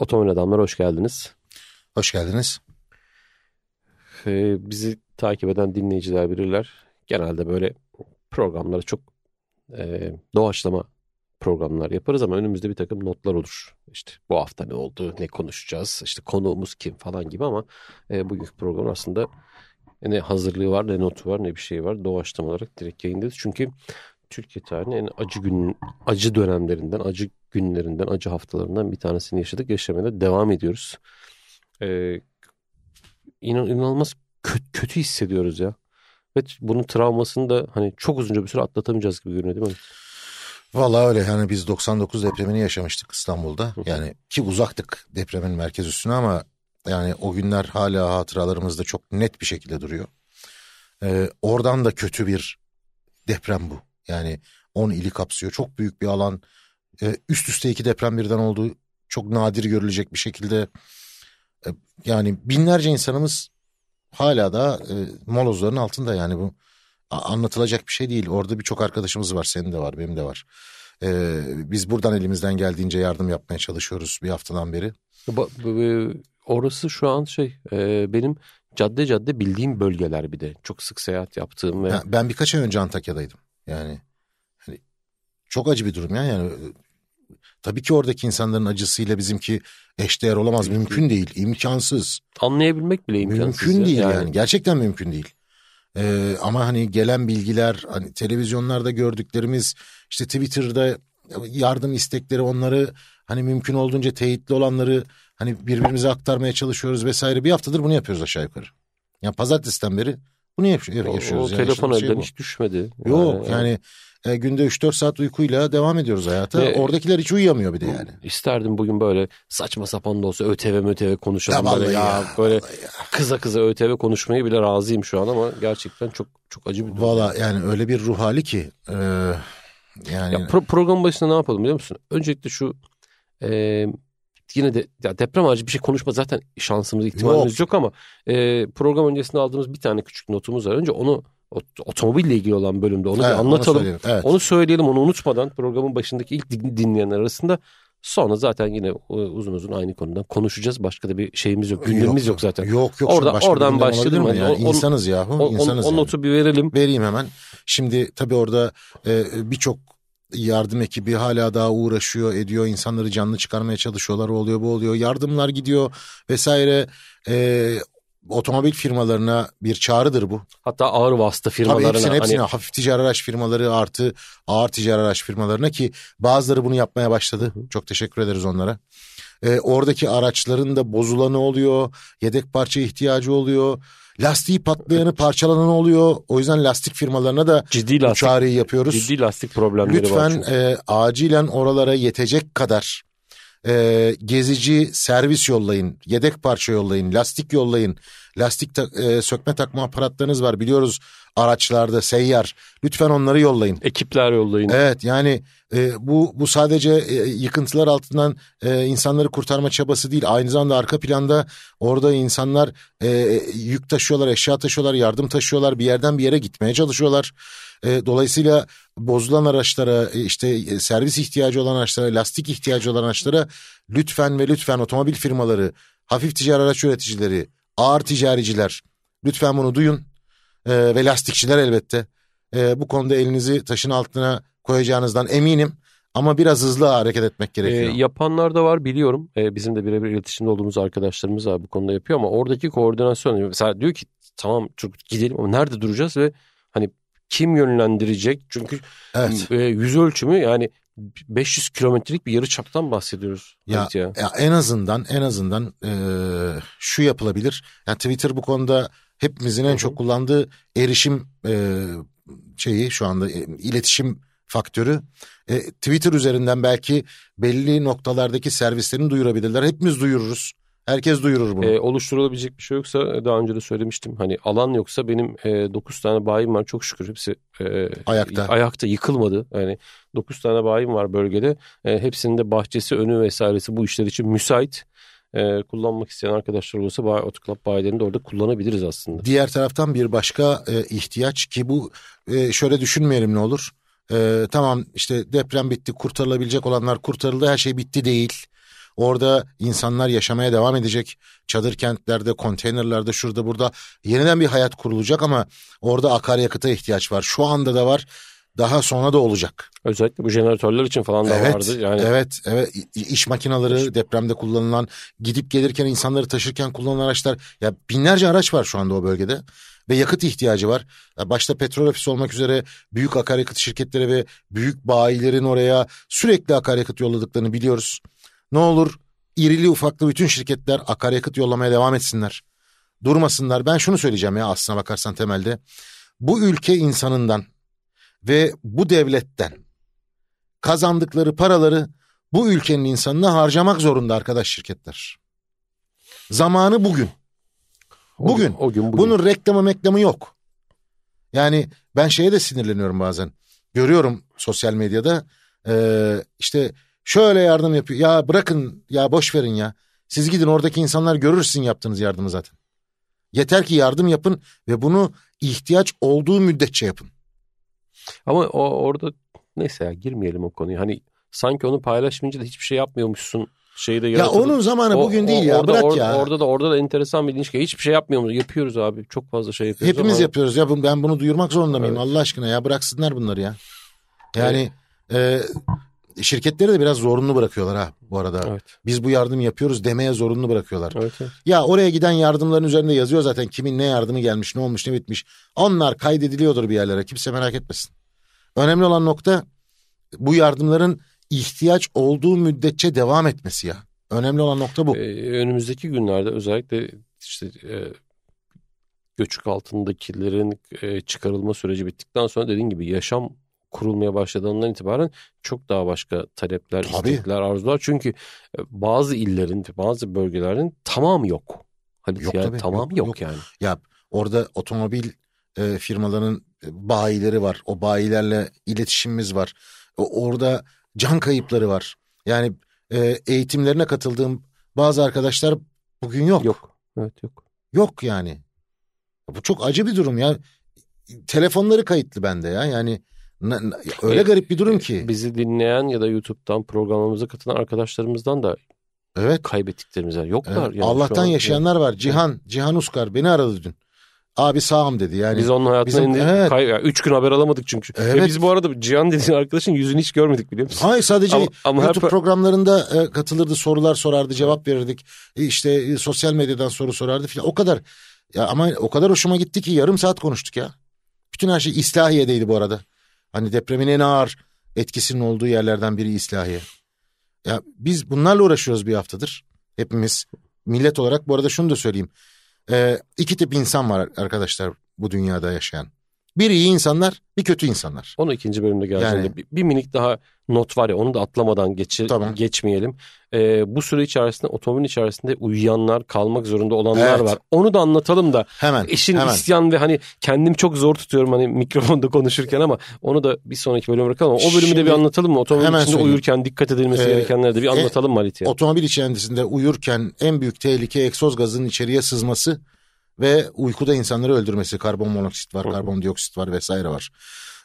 Otomobil Adamlar hoş geldiniz. Hoş geldiniz. Ee, bizi takip eden dinleyiciler bilirler. Genelde böyle programları çok e, doğaçlama programlar yaparız ama önümüzde bir takım notlar olur. İşte bu hafta ne oldu, ne konuşacağız, işte konuğumuz kim falan gibi ama e, bugünkü program aslında ne hazırlığı var, ne notu var, ne bir şey var. Doğaçlama olarak direkt yayındayız. Çünkü Türkiye tarihinin en acı gün, acı dönemlerinden, acı günlerinden, acı haftalarından bir tanesini yaşadık. Yaşamaya da devam ediyoruz. Ee, inan, inanılmaz kötü, kötü hissediyoruz ya. Ve bunun travmasını da hani çok uzunca bir süre atlatamayacağız gibi görünüyor değil mi? Vallahi öyle yani biz 99 depremini yaşamıştık İstanbul'da. Yani ki uzaktık depremin merkez üstüne ama yani o günler hala hatıralarımızda çok net bir şekilde duruyor. Ee, oradan da kötü bir deprem bu. Yani 10 ili kapsıyor. Çok büyük bir alan. Ee, üst üste iki deprem birden oldu. Çok nadir görülecek bir şekilde. Ee, yani binlerce insanımız hala da e, molozların altında yani bu anlatılacak bir şey değil. Orada birçok arkadaşımız var. Senin de var, benim de var. Ee, biz buradan elimizden geldiğince yardım yapmaya çalışıyoruz bir haftadan beri. Orası şu an şey e, benim cadde cadde bildiğim bölgeler bir de. Çok sık seyahat yaptığım ve... Ben birkaç ay önce Antakya'daydım. Yani hani çok acı bir durum ya yani. Tabii ki oradaki insanların acısıyla bizimki eşdeğer olamaz. Mümkün değil. imkansız. Anlayabilmek bile imkansız. Mümkün ya. değil yani. yani. Gerçekten mümkün değil. Ee, ama hani gelen bilgiler, hani televizyonlarda gördüklerimiz, işte Twitter'da yardım istekleri onları hani mümkün olduğunca teyitli olanları hani birbirimize aktarmaya çalışıyoruz vesaire. Bir haftadır bunu yapıyoruz aşağı yukarı. Yani pazartesiden beri bunu yaşıyoruz. O, o yani telefon elden şey hiç düşmedi. Yok yani, yani e, günde 3-4 saat uykuyla devam ediyoruz hayata. Ve, Oradakiler hiç uyuyamıyor bir de yani. İsterdim bugün böyle saçma sapan da olsa ÖTV MÖTV konuşalım. Ya böyle ya, ya böyle ya. kıza kıza ÖTV konuşmayı bile razıyım şu an ama gerçekten çok çok acı bir durum. Valla yani öyle bir ruh hali ki. E, yani... Ya pro, program başında ne yapalım biliyor musun? Öncelikle şu e, yine de ya deprem harici bir şey konuşma zaten şansımız ihtimalimiz yok, yok ama e, program öncesinde aldığımız bir tane küçük notumuz var. Önce onu otomobille ilgili olan bölümde onu evet, anlatalım. Onu, evet. onu söyleyelim onu unutmadan programın başındaki ilk dinleyenler arasında Sonra zaten yine e, uzun uzun aynı konudan konuşacağız. Başka da bir şeyimiz yok. Gündemimiz yok, yok zaten. Yok yok. Orada, oradan başladım. Yani. yani insanız yahu. O, insanız o, o notu bir verelim. Vereyim hemen. Şimdi tabii orada e, birçok yardım ekibi hala daha uğraşıyor ediyor insanları canlı çıkarmaya çalışıyorlar oluyor bu oluyor yardımlar gidiyor vesaire e, otomobil firmalarına bir çağrıdır bu. Hatta ağır vasıta firmalarına. Tabii hepsine, hepsine hani... hafif ticari araç firmaları artı ağır ticari araç firmalarına ki bazıları bunu yapmaya başladı. Hı. Çok teşekkür ederiz onlara. Ee, oradaki araçların da bozulanı oluyor, yedek parça ihtiyacı oluyor. Lastiği patlayanı parçalanan oluyor. O yüzden lastik firmalarına da ciddi lastik, çağrıyı yapıyoruz. Ciddi lastik problemleri Lütfen, var. Lütfen e, acilen oralara yetecek kadar e, gezici servis yollayın, yedek parça yollayın, lastik yollayın. Lastik ta, e, sökme takma aparatlarınız var biliyoruz araçlarda seyyar. Lütfen onları yollayın. Ekipler yollayın. Evet yani e, bu bu sadece e, yıkıntılar altından e, insanları kurtarma çabası değil. Aynı zamanda arka planda orada insanlar e, yük taşıyorlar, eşya taşıyorlar, yardım taşıyorlar. Bir yerden bir yere gitmeye çalışıyorlar. E, dolayısıyla bozulan araçlara, e, işte e, servis ihtiyacı olan araçlara, lastik ihtiyacı olan araçlara lütfen ve lütfen otomobil firmaları, hafif ticari araç üreticileri, ağır ticariciler lütfen bunu duyun e, ve lastikçiler elbette. E, bu konuda elinizi taşın altına koyacağınızdan eminim. Ama biraz hızlı hareket etmek gerekiyor. E, yapanlar da var biliyorum. E, bizim de birebir iletişimde olduğumuz arkadaşlarımız var bu konuda yapıyor ama oradaki koordinasyon mesela diyor ki tamam çok gidelim ama nerede duracağız ve hani kim yönlendirecek? Çünkü evet. e, yüz ölçümü yani 500 kilometrelik bir yarı çaptan bahsediyoruz. Ya, ya. ya en azından en azından e, şu yapılabilir. Yani Twitter bu konuda hepimizin en Hı-hı. çok kullandığı erişim e, şeyi şu anda e, iletişim faktörü. E, Twitter üzerinden belki belli noktalardaki servislerini duyurabilirler. Hepimiz duyururuz. Herkes duyurur bunu. E, oluşturulabilecek bir şey yoksa e, daha önce de söylemiştim. Hani alan yoksa benim e, 9 tane bayim var çok şükür hepsi e, ayakta. ayakta yıkılmadı. Yani 9 tane bayim var bölgede. E, hepsinin de bahçesi önü vesairesi bu işler için müsait. E, kullanmak isteyen arkadaşlar olursa Bay Otoclub bayilerini de orada kullanabiliriz aslında. Diğer taraftan bir başka e, ihtiyaç ki bu e, şöyle düşünmeyelim ne olur. E, tamam işte deprem bitti kurtarılabilecek olanlar kurtarıldı her şey bitti değil. Orada insanlar yaşamaya devam edecek. Çadır kentlerde, konteynerlerde, şurada burada yeniden bir hayat kurulacak ama orada akaryakıta ihtiyaç var. Şu anda da var. Daha sonra da olacak. Özellikle bu jeneratörler için falan da evet, vardı. Yani Evet, evet. İş makineleri depremde kullanılan, gidip gelirken insanları taşırken kullanılan araçlar. Ya binlerce araç var şu anda o bölgede ve yakıt ihtiyacı var. Başta petrol ofisi olmak üzere büyük akaryakıt şirketleri ve büyük bayilerin oraya sürekli akaryakıt yolladıklarını biliyoruz. Ne olur irili ufaklı bütün şirketler akaryakıt yollamaya devam etsinler. Durmasınlar. Ben şunu söyleyeceğim ya aslına bakarsan temelde. Bu ülke insanından ve bu devletten kazandıkları paraları bu ülkenin insanına harcamak zorunda arkadaş şirketler. Zamanı bugün. o Bugün. gün, o gün bugün. Bunun reklamı meklamı yok. Yani ben şeye de sinirleniyorum bazen. Görüyorum sosyal medyada eee, işte şöyle yardım yapıyor. Ya bırakın ya boş verin ya. Siz gidin oradaki insanlar görür sizin yaptığınız yardımı zaten. Yeter ki yardım yapın ve bunu ihtiyaç olduğu müddetçe yapın. Ama o orada neyse ya girmeyelim o konuya. Hani sanki onu paylaşmayınca da hiçbir şey yapmıyormuşsun şeyi de Ya onun zamanı O- bugün o- değil ya orada, bırak orada, ya. Orada da orada da enteresan bir ilişki. Hiçbir şey yapmıyoruz. Yapıyoruz abi. Çok fazla şey yapıyoruz. Hepimiz ama- yapıyoruz ya ben bunu duyurmak zorunda mıyım Evet. Allah aşkına ya bıraksınlar bunları ya. Yani e, şirketleri de biraz zorunlu bırakıyorlar ha bu arada. Evet. Biz bu yardım yapıyoruz demeye zorunlu bırakıyorlar. Evet, evet. Ya oraya giden yardımların üzerinde yazıyor zaten kimin ne yardımı gelmiş, ne olmuş, ne bitmiş. Onlar kaydediliyordur bir yerlere. Kimse merak etmesin. Önemli olan nokta bu yardımların ihtiyaç olduğu müddetçe devam etmesi ya. Önemli olan nokta bu. Ee, önümüzdeki günlerde özellikle işte e, göçük altındakilerin e, çıkarılma süreci bittikten sonra dediğin gibi yaşam kurulmaya başladığından itibaren çok daha başka talepler, Tabii. istekler, arzular. Çünkü e, bazı illerin, bazı bölgelerin tamamı yok. Halit Yok yani tabii, tamamı yok, yok, yok. yani. Ya orada otomobil e, firmalarının e, bayileri var. O bayilerle iletişimimiz var. O- orada can kayıpları var. Yani e, eğitimlerine katıldığım bazı arkadaşlar bugün yok. Yok. Evet yok. Yok yani. Bu çok acı bir durum ya. Telefonları kayıtlı bende ya. Yani öyle E, garip bir durum ki. Bizi dinleyen ya da YouTube'dan programımıza katılan arkadaşlarımızdan da Evet. kaybettiklerimiz var. Yoklar. evet. yani Allah'tan an. yaşayanlar var. Cihan, Cihan Uskar beni aradı dün. Abi sağım dedi. Yani Biz onun hayatına bizim- indi. evet. Kay- yani üç gün haber alamadık çünkü. Ve Evet. biz bu arada Cihan dediğin arkadaşın yüzünü hiç görmedik biliyor musun? Hayır sadece Ama- ama her YouTube pro- programlarında e, katılırdı, sorular sorardı, cevap verirdik. E, işte e, sosyal medyadan soru sorardı filan. O kadar. Ya ama o kadar hoşuma gitti ki yarım saat konuştuk ya. Bütün her şey İslahiye'deydi bu arada. Hani depremin en ağır etkisinin olduğu yerlerden biri İslahiye. Ya biz bunlarla uğraşıyoruz bir haftadır. Hepimiz millet olarak bu arada şunu da söyleyeyim. E, iki tip insan var arkadaşlar bu dünyada yaşayan. Bir iyi insanlar, bir kötü insanlar. Onu ikinci bölümde geldiğinde Yani- bir, bir minik daha not var ya onu da atlamadan geçir, Tamam. geçmeyelim. Ee, bu süre içerisinde otomobil içerisinde uyuyanlar kalmak zorunda olanlar Evet. var. Onu da anlatalım da Hemen, işin hemen. isyan ve hani kendim çok zor tutuyorum hani mikrofonda konuşurken ama onu da bir sonraki bölüme bırakalım. O bölümü de Şimdi- bir anlatalım mı? Otomobil içinde söyleyeyim. uyurken dikkat edilmesi Ee, gerekenleri de bir e, anlatalım mı Halit? Otomobil içerisinde uyurken en büyük tehlike egzoz gazının içeriye sızması ve uykuda insanları öldürmesi. Karbon monoksit var, karbondioksit var vesaire var.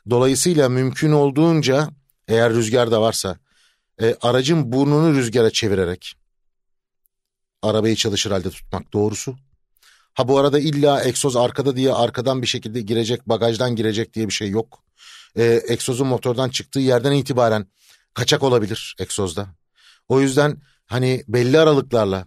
Dolayısıyla mümkün olduğunca eğer rüzgar da varsa e, aracın burnunu rüzgara çevirerek arabayı çalışır halde tutmak doğrusu. Ha bu arada illa egzoz arkada diye arkadan bir şekilde girecek, bagajdan girecek diye bir şey yok. E, egzozun motordan çıktığı yerden itibaren kaçak olabilir egzozda. O yüzden hani belli aralıklarla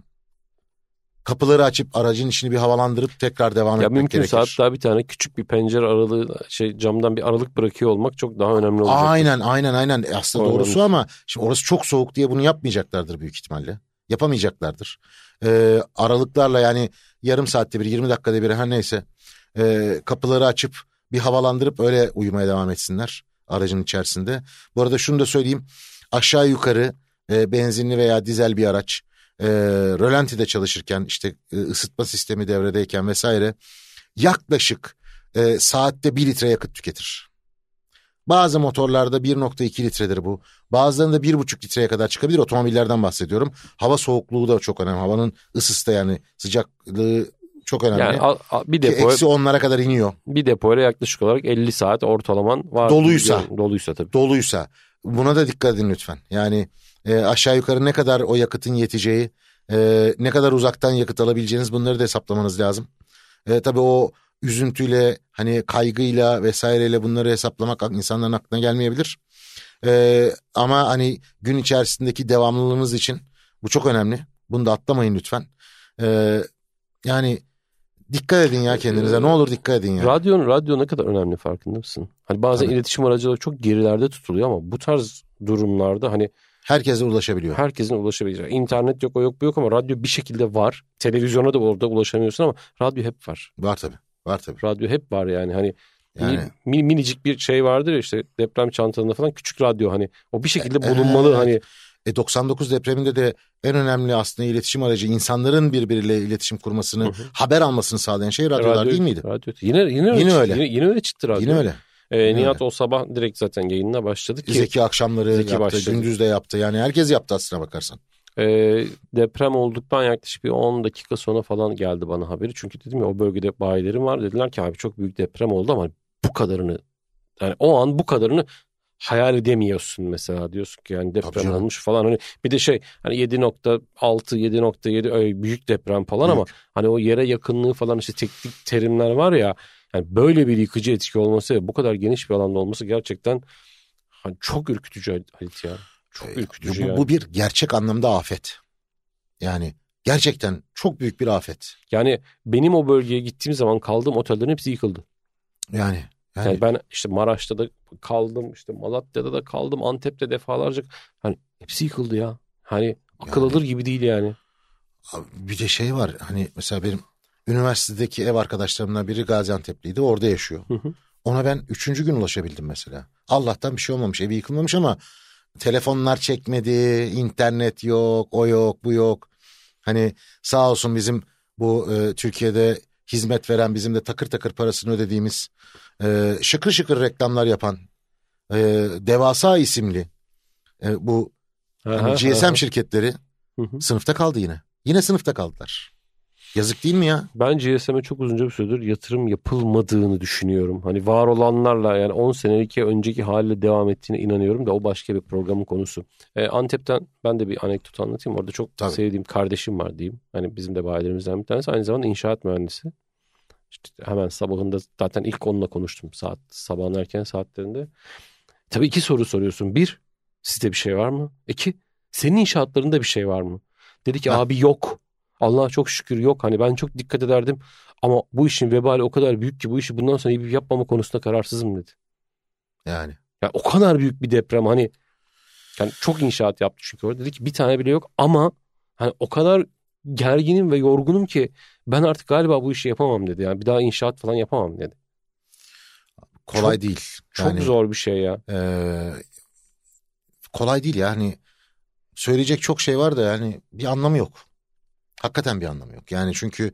kapıları açıp aracın içini bir havalandırıp tekrar devam Ya etmek mümkünse gerekir. hatta bir tane küçük bir pencere aralığı şey camdan bir aralık bırakıyor olmak çok daha önemli olacak. Aynen aynen aynen E, aslında Oradan doğrusu bir- ama şimdi orası çok soğuk diye bunu yapmayacaklardır büyük ihtimalle. Yapamayacaklardır. Ee, aralıklarla yani yarım saatte bir 20 dakikada bir her neyse ee, kapıları açıp bir havalandırıp öyle uyumaya devam etsinler aracın içerisinde. Bu arada şunu da söyleyeyim aşağı yukarı e, benzinli veya dizel bir araç e, rölantide çalışırken işte e, ısıtma sistemi devredeyken vesaire yaklaşık e, saatte 1 litre yakıt tüketir. Bazı motorlarda 1.2 litredir bu. Bazılarında 1.5 litreye kadar çıkabilir. Otomobillerden bahsediyorum. Hava soğukluğu da çok önemli. Havanın ısısı da yani sıcaklığı çok önemli. Yani al- al- bir depo eksi onlara kadar iniyor. bir depoyla yaklaşık olarak 50 saat ortalaman var. Doluysa. Doluysa tabii. Doluysa. Buna da dikkat edin lütfen. Yani e, aşağı yukarı ne kadar o yakıtın yeteceği, e, ne kadar uzaktan yakıt alabileceğiniz bunları da hesaplamanız lazım. E, tabii o üzüntüyle hani kaygıyla vesaireyle bunları hesaplamak insanların aklına gelmeyebilir. E, ama hani gün içerisindeki devamlılığınız için bu çok önemli. Bunu da atlamayın lütfen. E, yani dikkat edin ya kendinize. Ne olur dikkat edin ya. Radyo, radyo ne kadar önemli farkında mısın? Hani bazen Tabii. iletişim aracıları çok gerilerde tutuluyor ama bu tarz durumlarda hani Herkese ulaşabiliyor. herkesin ulaşabileceği. İnternet yok o yok bu yok ama radyo bir şekilde var. Televizyona da orada ulaşamıyorsun ama radyo hep var. Var tabii. Var tabii. Radyo hep var yani hani Yani mi- minicik bir şey vardır ya işte deprem çantalarında falan küçük radyo hani o bir şekilde bulunmalı Evet. hani E 99 depreminde de en önemli aslında iletişim aracı insanların birbiriyle iletişim kurmasını, Hı hı. haber almasını sağlayan şey radyolar değil miydi? Radyo. Yine yine. Yine öyle. Yine, yine öyle çıktı radyo. Yine öyle. Ee, Yine Nihat o sabah direkt zaten yayınına başladı ki Zeki akşamları Zeki yaptı, başladı. gündüz de yaptı. Yani herkes yaptı aslına bakarsan. e, deprem olduktan yaklaşık bir 10 dakika sonra falan geldi bana haberi. Çünkü dedim ya o bölgede bayilerim var. Dediler ki abi çok büyük deprem oldu ama bu kadarını yani o an bu kadarını hayal edemiyorsun mesela diyorsun ki yani deprem olmuş falan hani bir de şey hani 7.6 7.7 öyle büyük deprem falan ama Büyük. hani o yere yakınlığı falan işte teknik terimler var ya yani böyle bir yıkıcı etki olması ve bu kadar geniş bir alanda olması gerçekten hani çok ürkütücü Halit ya. Çok E, ürkütücü bu, yani. bu bir gerçek anlamda afet. Yani gerçekten çok büyük bir afet. Yani benim o bölgeye gittiğim zaman kaldığım otellerin hepsi yıkıldı. Yani yani, Yani ben işte Maraş'ta da kaldım, işte Malatya'da da kaldım, Antep'te defalarca. Hani hepsi yıkıldı ya. Hani akıl Yani- alır gibi değil yani. bir de şey var hani mesela benim üniversitedeki ev arkadaşlarımdan biri Gaziantep'liydi orada yaşıyor. Hı hı. Ona ben üçüncü gün ulaşabildim mesela. Allah'tan bir şey olmamış evi yıkılmamış ama telefonlar çekmedi, internet yok, o yok, bu yok. Hani sağ olsun bizim bu e, Türkiye'de hizmet veren bizim de takır takır parasını ödediğimiz e, şıkır şıkır reklamlar yapan e, devasa isimli e, bu hani Aha, GSM aha. şirketleri Hı hı. sınıfta kaldı yine. Yine sınıfta kaldılar. Yazık değil mi ya? Ben GSM'e çok uzunca bir süredir yatırım yapılmadığını düşünüyorum. Hani var olanlarla yani 10 senelik önceki haliyle devam ettiğine inanıyorum da o başka bir programın konusu. Ee, Antep'ten ben de bir anekdot anlatayım. Orada çok Tabii. sevdiğim kardeşim var diyeyim. Hani bizim de bayilerimizden bir tanesi. Aynı zamanda inşaat mühendisi. İşte hemen sabahında zaten ilk onunla konuştum saat sabahın erken saatlerinde. Tabii iki soru soruyorsun. Bir, sizde bir şey var mı? İki, senin inşaatlarında bir şey var mı? Dedi ki Ha. abi yok. Allah'a çok şükür yok. Hani ben çok dikkat ederdim. Ama bu işin vebali o kadar büyük ki bu işi bundan sonra iyi yapmama konusunda kararsızım dedi. Yani Yani o kadar büyük bir deprem hani yani çok inşaat yaptı çünkü orada. Dedi ki bir tane bile yok ama hani o kadar gerginim ve yorgunum ki ben artık galiba bu işi yapamam dedi. Yani bir daha inşaat falan yapamam dedi. kolay Çok- değil. Çok Yani, zor bir şey ya. e, kolay değil yani. Söyleyecek çok şey var da yani bir anlamı yok. Hakikaten bir anlamı yok. Yani çünkü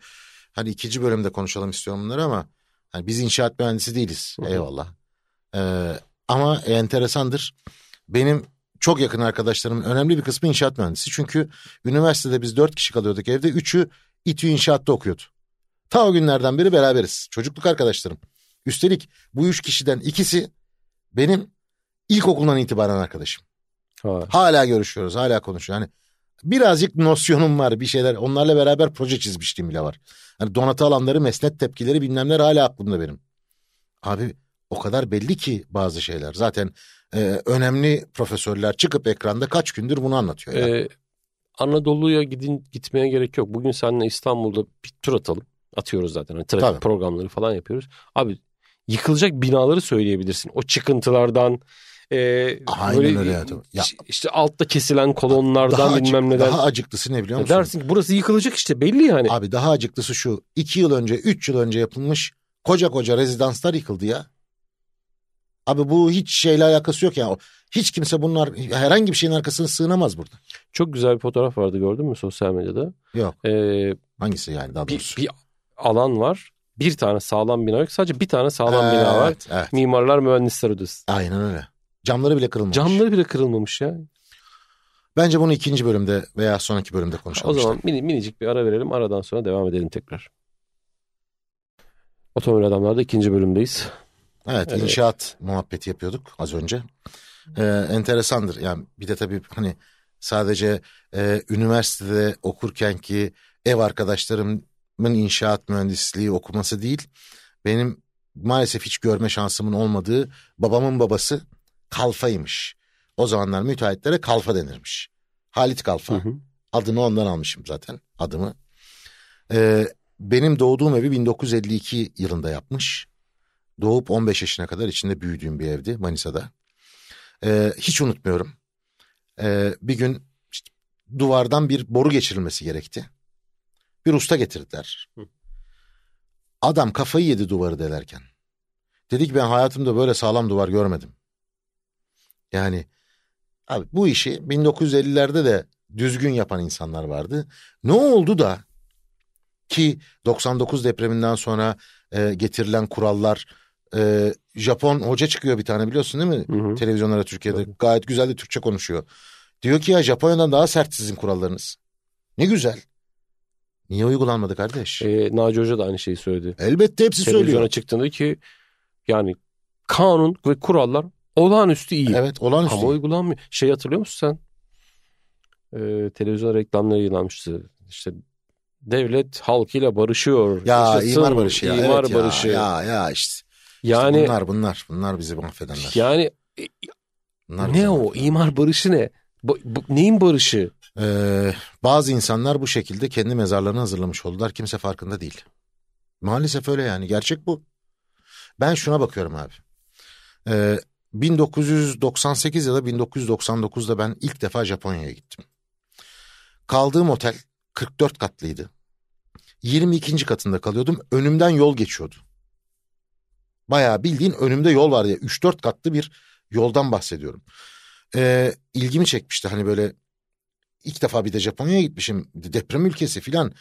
hani ikinci bölümde konuşalım istiyorum bunları ama hani biz inşaat mühendisi değiliz. Hı hı. Eyvallah. E, ama enteresandır. Benim çok yakın arkadaşlarımın önemli bir kısmı inşaat mühendisi. Çünkü üniversitede biz dört kişi kalıyorduk evde. Üçü İTÜ inşaatta okuyordu. Ta o günlerden beri beraberiz. Çocukluk arkadaşlarım. Üstelik bu üç kişiden ikisi benim ilkokuldan itibaren arkadaşım. Ha. Hala görüşüyoruz, hala konuşuyoruz. Yani birazcık nosyonum var bir şeyler. Onlarla beraber proje çizmişliğim bile var. Hani donatı alanları, mesnet tepkileri bilmemler hala aklımda benim. Abi o kadar belli ki bazı şeyler. Zaten e, önemli profesörler çıkıp ekranda kaç gündür bunu anlatıyor. Ee, Anadolu'ya gidin gitmeye gerek yok. Bugün seninle İstanbul'da bir tur atalım. Atıyoruz zaten. Hani trafik Tabii. programları falan yapıyoruz. Abi yıkılacak binaları söyleyebilirsin. O çıkıntılardan e, Aynen böyle öyle ya, tabii. Ya- iş- işte altta kesilen kolonlardan daha, acık- bilmem neden. daha acıklısı ne biliyor Ya musun? dersin ki burası yıkılacak işte belli yani. Abi daha acıklısı şu. iki yıl önce, üç yıl önce yapılmış koca koca rezidanslar yıkıldı ya. Abi bu hiç şeyle alakası yok ya. Hiç kimse bunun ar- herhangi bir şeyin arkasına sığınamaz burada. Çok güzel bir fotoğraf vardı gördün mü sosyal medyada? Yok. Ee, Hangisi yani daha bir, doğrusu? bir alan var. Bir tane sağlam bina yok. Sadece bir tane sağlam bina var. Evet, evet. Mimarlar mühendisler odası. Aynen öyle. Camları bile kırılmamış. Camları bile kırılmamış ya. Bence bunu ikinci bölümde veya sonraki bölümde konuşalım. O zaman işte. mini, minicik bir ara verelim. Aradan sonra devam edelim tekrar. Otomobil Adamlar'da ikinci bölümdeyiz. Evet, Evet. inşaat muhabbeti yapıyorduk az önce. Ee, enteresandır. Yani bir de tabii hani Sadece e, üniversitede okurken ki ev arkadaşlarımın inşaat mühendisliği okuması değil. Benim maalesef hiç görme şansımın olmadığı babamın babası kalfaymış. O zamanlar müteahhitlere kalfa denirmiş. Halit Kalfa. Hı hı. Adını ondan almışım zaten adımı. Ee, benim doğduğum evi 1952 yılında yapmış. Doğup 15 yaşına kadar içinde büyüdüğüm bir evdi Manisa'da. Ee, hiç unutmuyorum. Ee, bir gün işte, duvardan bir boru geçirilmesi gerekti. Bir usta getirdiler. Adam kafayı yedi duvarı delerken. Dedi ki ben hayatımda böyle sağlam duvar görmedim. Yani abi bu işi 1950'lerde de düzgün yapan insanlar vardı. Ne oldu da ki 99 depreminden sonra e, getirilen kurallar e, Japon hoca çıkıyor bir tane biliyorsun değil mi? Hı hı. Televizyonlara Türkiye'de hı. gayet güzel de Türkçe konuşuyor. Diyor ki ya Japonya'dan daha sert sizin kurallarınız. Ne güzel. Niye uygulanmadı kardeş? E, Naci Hoca da aynı şeyi söyledi. Elbette hepsi Televizyona söylüyor. çıktığında ki yani kanun ve kurallar olağanüstü iyi. Evet olağanüstü Ama uygulanmıyor. Şey hatırlıyor musun sen? Ee, televizyon reklamları yayınlanmıştı. İşte devlet halkıyla barışıyor. Ya Yaşasın, imar barışı ya. İmar evet barışı. Ya, ya işte. Yani işte bunlar bunlar bunlar bizi mahvedenler. Yani bunlar ne o mahvedenler. imar barışı ne? Bu, bu, neyin barışı? Ee, bazı insanlar bu şekilde kendi mezarlarını hazırlamış oldular. Kimse farkında değil. Maalesef öyle yani. Gerçek bu. Ben şuna bakıyorum abi. Ee, 1998 ya da 1999'da ben ilk defa Japonya'ya gittim. Kaldığım otel 44 katlıydı. 22. katında kalıyordum. Önümden yol geçiyordu. Bayağı bildiğin önümde yol var ya. 3-4 katlı bir yoldan bahsediyorum. Ee, ilgimi çekmişti hani böyle ilk defa bir de Japonya'ya gitmişim. Deprem ülkesi filan.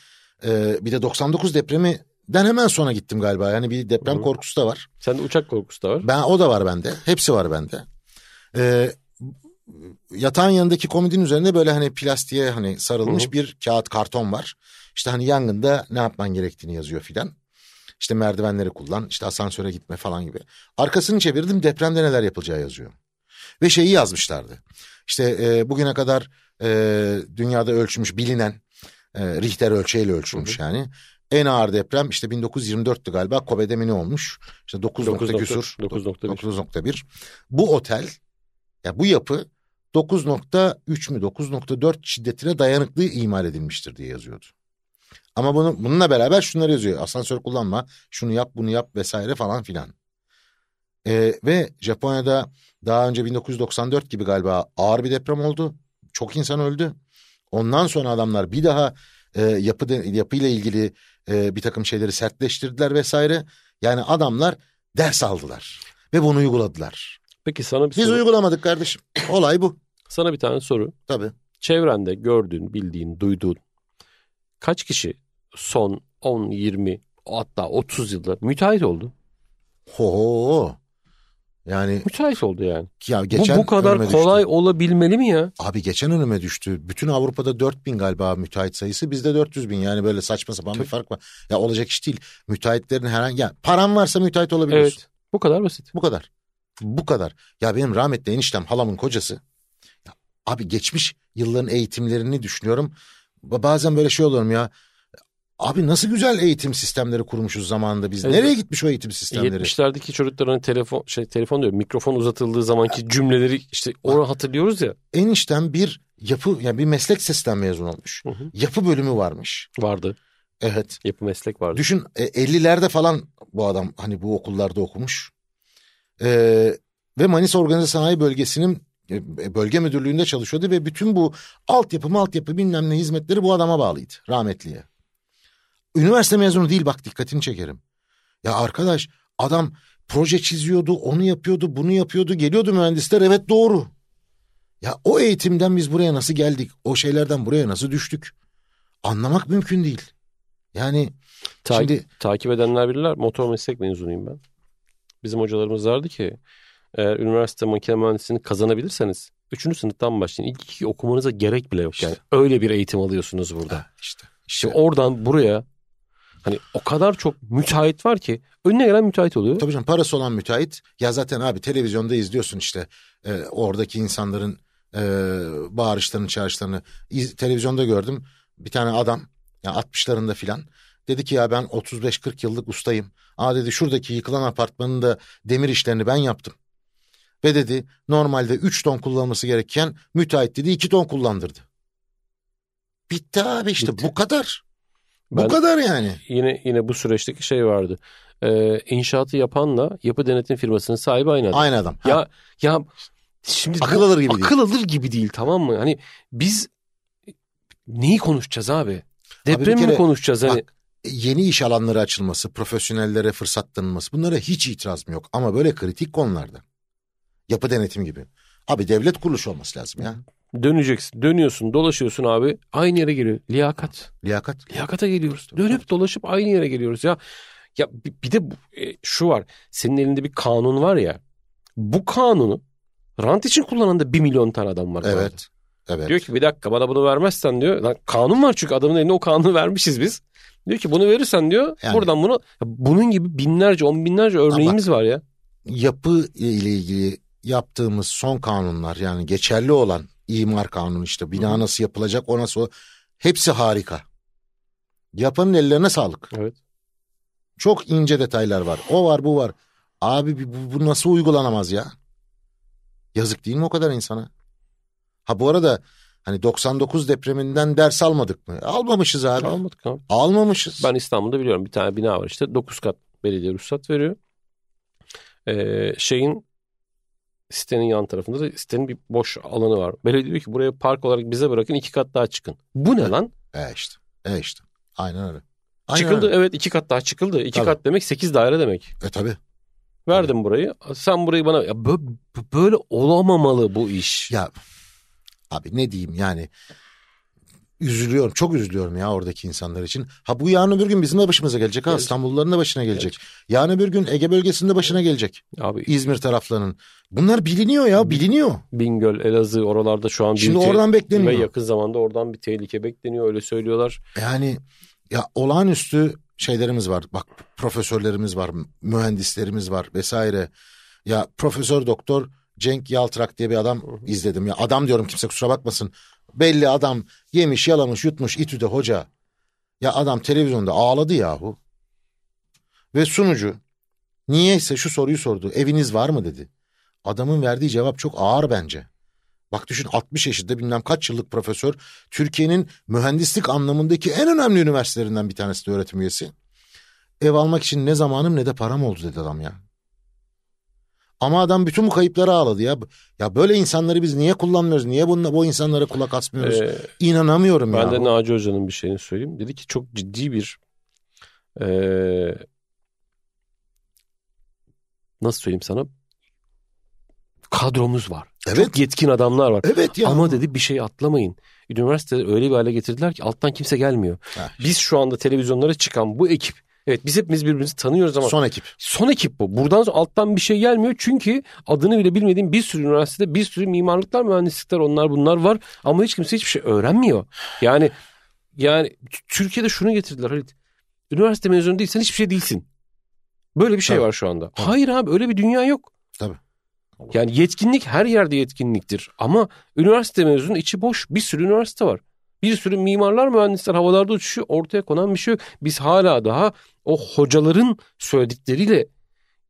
Ee, bir de 99 depremi den hemen sonra gittim galiba. Yani bir deprem Hı-hı. korkusu da var. Sende uçak korkusu da var. Ben o da var bende. Hepsi var bende. Ee, yatağın yanındaki komodin üzerinde böyle hani plastiğe hani sarılmış Hı-hı. bir kağıt karton var. İşte hani yangında ne yapman gerektiğini yazıyor filan. İşte merdivenleri kullan, işte asansöre gitme falan gibi. Arkasını çevirdim depremde neler yapılacağı yazıyor. Ve şeyi yazmışlardı. İşte e, bugüne kadar e, dünyada ölçülmüş bilinen e, Richter ölçeğiyle ölçülmüş Hı-hı. yani. En ağır deprem işte 1924'tü galiba Kobe'de mi ne olmuş? İşte 9, 9 nokta küsur. 9.1. Bu otel ya bu yapı 9.3 mü 9.4 şiddetine dayanıklı imal edilmiştir diye yazıyordu. Ama bunu, bununla beraber şunları yazıyor. Asansör kullanma, şunu yap, bunu yap vesaire falan filan. Ee, ve Japonya'da daha önce 1994 gibi galiba ağır bir deprem oldu. Çok insan öldü. Ondan sonra adamlar bir daha e, yapı de, yapıyla ilgili e, bir takım şeyleri sertleştirdiler vesaire. Yani adamlar ders aldılar ve bunu uyguladılar. Peki sana bir Biz soru. uygulamadık kardeşim. Olay bu. Sana bir tane soru. Tabii. Çevrende gördüğün, bildiğin, duyduğun kaç kişi son 10, 20 hatta 30 yılda müteahhit oldu? Ho yani müteahhit oldu yani. Ya geçen bu, bu kadar kolay düştü. olabilmeli mi ya? Abi geçen önüme düştü. Bütün Avrupa'da 4000 galiba müteahhit sayısı. Bizde 400 bin. Yani böyle saçma sapan Tabii. bir fark var. Ya olacak iş değil. Müteahhitlerin herhangi... Ya paran varsa müteahhit olabiliyorsun. Evet. Bu kadar basit. Bu kadar. Bu kadar. Ya benim rahmetli eniştem halamın kocası. Ya, abi geçmiş yılların eğitimlerini düşünüyorum. Bazen böyle şey oluyorum ya. Abi nasıl güzel eğitim sistemleri kurmuşuz zamanında biz. Evet. Nereye gitmiş o eğitim sistemleri? 70'lerdeki çocukların hani telefon şey telefon diyor mikrofon uzatıldığı zamanki cümleleri işte onu hatırlıyoruz ya. Enişten bir yapı yani bir meslek sistem mezun olmuş. Hı hı. Yapı bölümü varmış. Vardı. Evet. Yapı meslek vardı. Düşün e, 50'lerde falan bu adam hani bu okullarda okumuş. Ee, ve Manisa Organize Sanayi Bölgesi'nin e, bölge müdürlüğünde çalışıyordu ve bütün bu altyapı altyapı bilmem ne hizmetleri bu adama bağlıydı rahmetliye. Üniversite mezunu değil bak dikkatini çekerim. Ya arkadaş adam proje çiziyordu, onu yapıyordu, bunu yapıyordu, geliyordu mühendisler evet doğru. Ya o eğitimden biz buraya nasıl geldik? O şeylerden buraya nasıl düştük? Anlamak mümkün değil. Yani Ta şimdi takip edenler bilirler. Motor meslek mezunuyum ben. Bizim hocalarımız vardı ki eğer üniversite makine mühendisliğini kazanabilirseniz üçüncü sınıftan başlayın. İlk iki okumanıza gerek bile yok yani. Öyle bir eğitim alıyorsunuz burada. Ha, işte, işte. Oradan buraya Hani o kadar çok müteahhit var ki önüne gelen müteahhit oluyor. Tabii canım parası olan müteahhit ya zaten abi televizyonda izliyorsun işte e, oradaki insanların e, bağırışlarını çağrışlarını iz, televizyonda gördüm. Bir tane adam yani 60'larında filan dedi ki ya ben 35-40 yıllık ustayım. Aa dedi şuradaki yıkılan apartmanın da demir işlerini ben yaptım. Ve dedi normalde 3 ton kullanılması gereken müteahhit dedi 2 ton kullandırdı. Bitti abi işte Bitti. bu kadar. Ben- bu kadar yani. Yine yine bu süreçteki şey vardı. Ee, inşaatı yapanla yapı denetim firmasının sahibi aynı adam. Aynı adam. Ha, Ya ya şimdi Akıl alır gibi değil. akıl alır gibi değil tamam mı? Hani biz neyi konuşacağız abi? Depremi mi kere- konuşacağız hani? Bak, yeni iş alanları açılması, profesyonellere fırsat tanınması bunlara hiç itirazım yok. Ama böyle kritik konularda. Yapı denetim gibi. Abi devlet kuruluşu olması lazım ya. Döneceksin. Dönüyorsun, dolaşıyorsun abi. Aynı yere geliyor. Liyakat. Liyakat. Liyakata geliyoruz. Tabii, Dönüp tabii. dolaşıp aynı yere geliyoruz ya. Ya bir, de e, şu var. Senin elinde bir kanun var ya. Bu kanunu rant için kullanan da bir milyon tane adam var. bu arada. Evet. Evet. Diyor ki bir dakika bana bunu vermezsen diyor. Lan kanun var çünkü adamın eline o kanunu vermişiz biz. Diyor ki bunu verirsen diyor Yani- buradan bunu. Bunun gibi binlerce on binlerce örneğimiz var ya. Yapı ile ilgili yaptığımız son kanunlar yani geçerli olan imar kanunu işte bina nasıl yapılacak o nasıl hepsi harika. Yapanın ellerine sağlık. Evet. Çok ince detaylar var. O var bu var. Abi bu, bu nasıl uygulanamaz ya? Yazık değil mi o kadar insana? Ha bu arada hani 99 depreminden ders almadık mı? Almamışız abi. Almadık abi. Almamışız. Ben İstanbul'da biliyorum bir tane bina var işte 9 kat belediye ruhsat veriyor. Ee, şeyin sitenin yan tarafında da sitenin bir boş alanı var. Belediye diyor ki buraya park olarak bize bırakın iki kat daha çıkın. Bu ne lan? E işte. E işte. Aynen öyle. Aynen çıkıldı öyle. evet iki kat daha çıkıldı. İki Tabii. kat demek 8 daire demek. E tabii. Verdim burayı. Sen burayı bana ya bö- bö- böyle olamamalı bu iş. Ya abi ne diyeyim yani üzülüyorum çok üzülüyorum ya oradaki insanlar için. Ha bu yarın öbür gün bizim de başımıza gelecek ha Gelecek. İstanbulluların da başına gelecek. Yarın öbür gün Ege bölgesinde başına gelecek. Abi İzmir taraflarının. Bunlar biliniyor ya biliniyor. Bingöl, Elazığ oralarda şu an Şimdi oradan bekleniyor. ve yakın zamanda oradan bir tehlike bekleniyor öyle söylüyorlar. Yani ya olağanüstü şeylerimiz var. Bak profesörlerimiz var, mühendislerimiz var vesaire. Ya profesör doktor Cenk Yaltrak diye bir adam izledim. Ya adam diyorum kimse kusura bakmasın. Belli adam yemiş, yalamış, yutmuş İTÜ'de hoca. Ya adam televizyonda ağladı yahu. Ve sunucu niyeyse şu soruyu sordu. Eviniz var mı dedi. Adamın verdiği cevap çok ağır bence. Bak düşün 60 yaşında bilmem kaç yıllık profesör Türkiye'nin mühendislik anlamındaki en önemli üniversitelerinden bir tanesi de öğretim üyesi. Ev almak için ne zamanım ne de param oldu dedi adam ya. Ama adam bütün bu kayıpları ağladı ya. Ya böyle insanları biz niye kullanmıyoruz? Niye bununla, bu insanlara kulak asmıyoruz? Ee, İnanamıyorum ben ya. de Naci Hoca'nın bir şeyini söyleyeyim. Dedi ki çok ciddi bir eee, nasıl söyleyeyim sana kadromuz var. Evet. Çok yetkin adamlar var. Evet ya. Ama dedi bir şey atlamayın. Üniversiteleri öyle bir hale getirdiler ki alttan kimse gelmiyor. Ha, Biz şu anda televizyonlara çıkan bu ekip Evet biz hepimiz birbirimizi tanıyoruz ama Son ekip. son ekip bu. Buradan alttan bir şey gelmiyor. Çünkü adını bile bilmediğim bir sürü üniversitede bir sürü mimarlıklar, mühendislikler onlar bunlar var. Ama hiç kimse hiçbir şey öğrenmiyor. Yani yani Türkiye'de şunu getirdiler Halit. Üniversite mezunu değilsen hiçbir şey değilsin. Böyle bir şey Tabii. var şu anda. Tabii. Hayır abi öyle bir dünya yok. Tabii. Yani yetkinlik her yerde yetkinliktir. Ama üniversite mezunu içi boş. Bir sürü üniversite var. Bir sürü mimarlar, mühendisler havalarda uçuşuyor. Ortaya konan bir şey yok. Biz hala daha o hocaların söyledikleriyle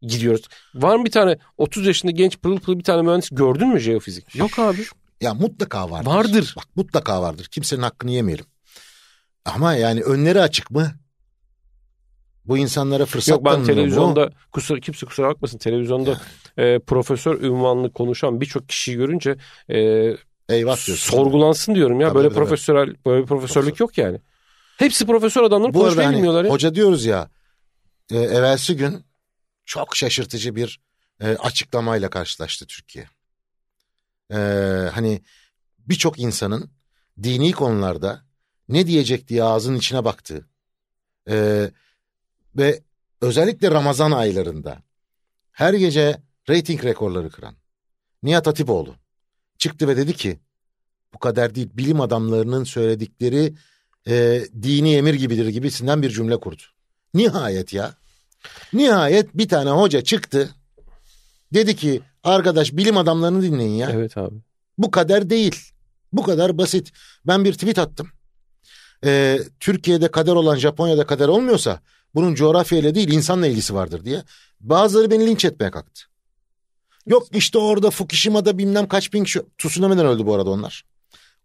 gidiyoruz. Var mı bir tane 30 yaşında genç pırıl pırıl bir tane mühendis gördün mü jeofizik? Yok abi. Ya mutlaka vardır. Vardır. Bak mutlaka vardır. Kimsenin hakkını yemeyelim. Ama yani önleri açık mı? Bu insanlara fırsat Yok ben tanınıyor mu? televizyonda kusura, kimse kusura bakmasın televizyonda e, profesör ünvanlı konuşan birçok kişiyi görünce e, Eyvah diyorsun. sorgulansın diyorum ya. Tabii, böyle tabii. profesyonel böyle bir profesörlük yok yani. Hepsi profesör adamlar Bu arada konuşmayı hani bilmiyorlar ya. hoca diyoruz ya e, evvelsi gün çok şaşırtıcı bir e, açıklamayla karşılaştı Türkiye. E, hani birçok insanın dini konularda ne diyecek diye ağzının içine baktığı e, ve özellikle Ramazan aylarında her gece reyting rekorları kıran Nihat Hatipoğlu çıktı ve dedi ki bu kadar değil bilim adamlarının söyledikleri e, dini emir gibidir gibisinden bir cümle kurdu. Nihayet ya. Nihayet bir tane hoca çıktı. Dedi ki arkadaş bilim adamlarını dinleyin ya. Evet abi. Bu kader değil. Bu kadar basit. Ben bir tweet attım. Ee, Türkiye'de kader olan Japonya'da kader olmuyorsa bunun coğrafyayla değil insanla ilgisi vardır diye. Bazıları beni linç etmeye kalktı. Yok işte orada Fukushima'da bilmem kaç bin kişi tsunami'den öldü bu arada onlar.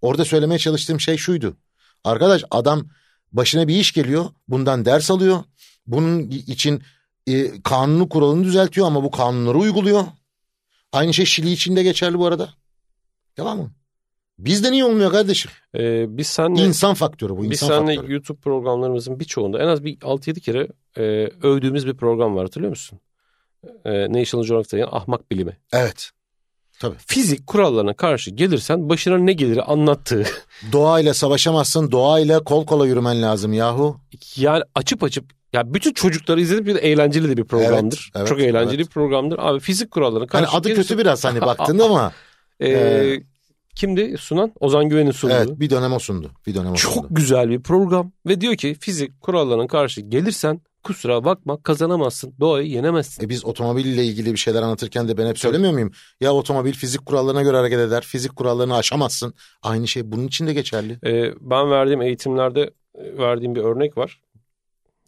Orada söylemeye çalıştığım şey şuydu. Arkadaş adam başına bir iş geliyor. Bundan ders alıyor. Bunun için e, kanunu kuralını düzeltiyor ama bu kanunları uyguluyor. Aynı şey Şili için de geçerli bu arada. Tamam mı? Bizde niye olmuyor kardeşim? Ee, biz senle, İnsan faktörü bu. biz insan senle faktörü. YouTube programlarımızın birçoğunda en az bir 6-7 kere e, övdüğümüz bir program var hatırlıyor musun? E, National Geographic'te ahmak bilimi. Evet. Tabii. Fizik kurallarına karşı gelirsen başına ne gelir anlattığı. Doğayla savaşamazsın. Doğayla kol kola yürümen lazım yahu. yani açıp açıp ya bütün çocukları izledip bir de eğlenceli de bir programdır. Evet, evet, Çok eğlenceli evet. bir programdır. Abi fizik kurallarına Hani karşı adı gelirsen- kötü biraz hani baktığında ama. Ee, Ee, kimdi sunan? Ozan Güven'in sunduğu. Evet bir dönem o sundu. Bir dönem o Çok sundu. güzel bir program ve diyor ki fizik kurallarına karşı gelirsen kusura bakma kazanamazsın. Doğayı yenemezsin. E biz otomobille ilgili bir şeyler anlatırken de ben hep söylemiyor muyum? Ya otomobil fizik kurallarına göre hareket eder. Fizik kurallarını aşamazsın. Aynı şey bunun için de geçerli. Ee, ben verdiğim eğitimlerde e, verdiğim bir örnek var.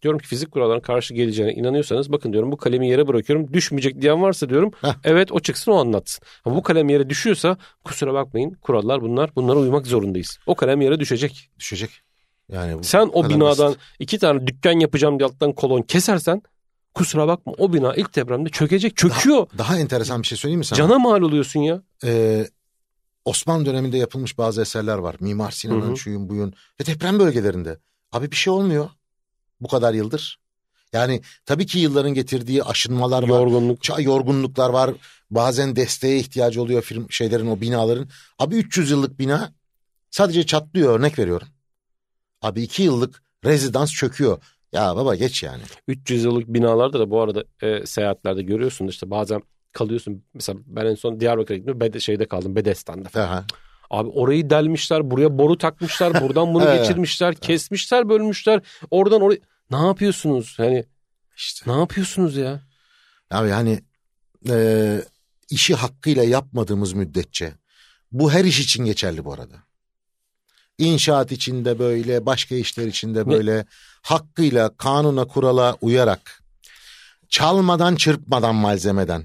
Diyorum ki fizik kurallarına karşı geleceğine inanıyorsanız bakın diyorum bu kalemi yere bırakıyorum. Düşmeyecek diyen varsa diyorum Heh. evet o çıksın o anlatsın. Ama bu kalem yere düşüyorsa kusura bakmayın kurallar bunlar bunlara uymak zorundayız. O kalem yere düşecek. Düşecek. Yani Sen o binadan basit. iki tane dükkan yapacağım diye alttan kolon kesersen kusura bakma o bina ilk depremde çökecek. Çöküyor. Daha enteresan bir şey söyleyeyim mi sana? Cana mal oluyorsun ya. Ee, Osmanlı döneminde yapılmış bazı eserler var. Mimar Sinan'ın şuyun buyun. Ve deprem bölgelerinde. Abi bir şey olmuyor. Bu kadar yıldır. Yani tabii ki yılların getirdiği aşınmalar var. Yorgunluk. Ça- yorgunluklar var. Bazen desteğe ihtiyacı oluyor film şeylerin o binaların. Abi 300 yıllık bina sadece çatlıyor örnek veriyorum. Abi 2 yıllık rezidans çöküyor. Ya baba geç yani. 300 yıllık binalarda da bu arada e, seyahatlerde görüyorsun işte bazen kalıyorsun. Mesela ben en son Diyarbakır'a gittim. Bede, şeyde kaldım Bedestan'da. Aha. Abi orayı delmişler. Buraya boru takmışlar. Buradan bunu geçirmişler. Kesmişler bölmüşler. Oradan oraya. Ne yapıyorsunuz? Hani İşte. ne yapıyorsunuz ya? Abi hani e, işi hakkıyla yapmadığımız müddetçe bu her iş için geçerli bu arada. İnşaat içinde böyle, başka işler içinde böyle hakkıyla kanuna kurala uyarak çalmadan çırpmadan malzemeden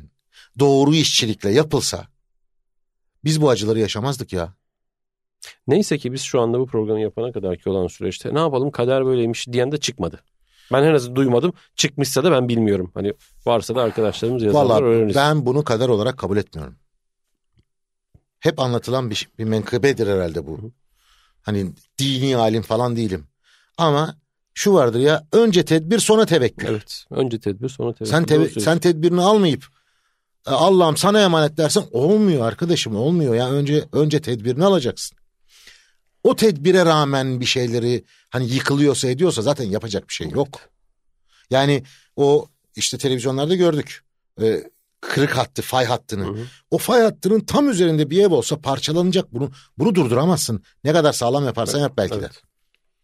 doğru işçilikle yapılsa biz bu acıları yaşamazdık ya. Neyse ki biz şu anda bu programı yapana kadar ki olan süreçte ne yapalım kader böyleymiş diyen de çıkmadı. Ben en azından duymadım. Çıkmışsa da ben bilmiyorum. Hani varsa da arkadaşlarımız yazarlar Vallahi öğreniriz. ben bunu kader olarak kabul etmiyorum. Hep anlatılan bir, bir menkıbedir herhalde bu. Hani dini alim falan değilim. Ama şu vardır ya önce tedbir sonra tevekkül. Evet. Önce tedbir sonra tevekkül. sen, tebe- sen tedbirini almayıp "E, Allah'ım sana emanet dersen olmuyor arkadaşım olmuyor ya önce önce tedbirini alacaksın. O tedbire rağmen bir şeyleri hani yıkılıyorsa ediyorsa zaten yapacak bir şey yok. Yani o işte televizyonlarda gördük. Ee, kırık hattı, fay hattını. Hı hı. O fay hattının tam üzerinde bir ev olsa parçalanacak bunu. Bunu durduramazsın. Ne kadar sağlam yaparsan yap belki de. Evet.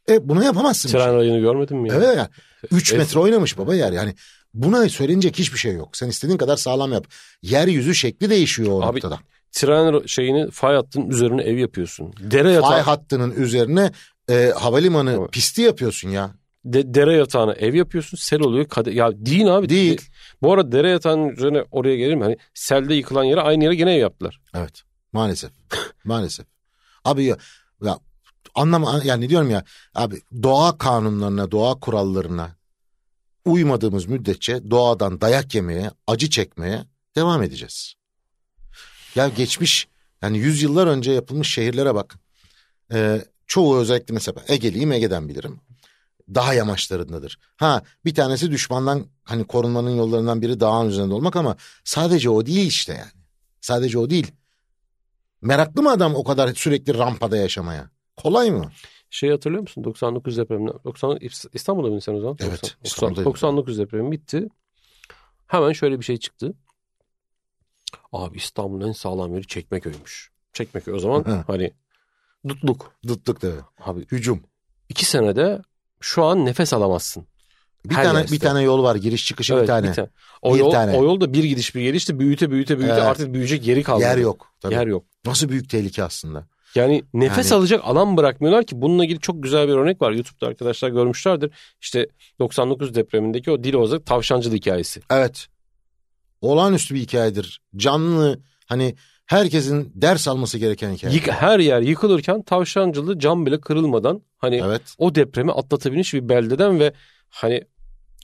E bunu yapamazsın. Tren rayını görmedin mi ya? Evet ya. 3 Evet. metre oynamış baba yer. Yani buna söylenecek hiçbir şey yok. Sen istediğin kadar sağlam yap. Yeryüzü şekli değişiyor o Abi, noktada. Tren şeyini fay hattının üzerine ev yapıyorsun. Dere yatağı, Fay hattının üzerine e, havalimanı Evet. pisti yapıyorsun ya. De- dere yatağına ev yapıyorsun. Sel oluyor. Kade, ya değil abi. Değil. Bu arada dere yatağının üzerine oraya gelelim. Hani selde yıkılan yere aynı yere gene ev yaptılar. Evet. Maalesef. Maalesef. Abi ya, ya anlam yani diyorum ya abi doğa kanunlarına, doğa kurallarına uymadığımız müddetçe doğadan dayak yemeye, acı çekmeye devam edeceğiz. Ya geçmiş yani yüzyıllar önce yapılmış şehirlere bak. Ee, çoğu özellikle mesela Ege'liyim Ege'den bilirim. Dağ yamaçlarındadır. Ha bir tanesi düşmandan hani korunmanın yollarından biri dağın üzerinde olmak ama sadece o değil işte yani. Sadece o değil. Meraklı mı adam o kadar sürekli rampada yaşamaya? Kolay mı? Şey hatırlıyor musun? 99 depreminden. 90, İstanbul'da mıydın sen o zaman? Evet, 90, İstanbul'daydım. 99 depremi bitti. Hemen şöyle bir şey çıktı. Abi İstanbul'un en sağlam yeri Çekmeköy'müş. Çekmeköy o zaman hani dutluk. Dıtlık da. Abi Hücum. iki senede şu an nefes alamazsın. Bir Her tane yer bir tane yol var giriş çıkışı Evet, bir tane. O, Bir yol, tane. o yol da bir gidiş bir gelişti büyüte büyüte büyüte Evet. artık büyüyecek yeri kalmadı. Yer yok. Tabii. Yer yok. Nasıl büyük tehlike aslında. Yani nefes Yani- alacak alan bırakmıyorlar ki. Bununla ilgili çok güzel bir örnek var. YouTube'da arkadaşlar görmüşlerdir. İşte 99 depremindeki o Dilozak tavşancılı hikayesi. Evet. Olağanüstü bir hikayedir. Canlı hani herkesin ders alması gereken hikaye. Yık- her yer yıkılırken tavşancılı cam bile kırılmadan hani Evet. o depremi atlatabilmiş bir beldeden ve hani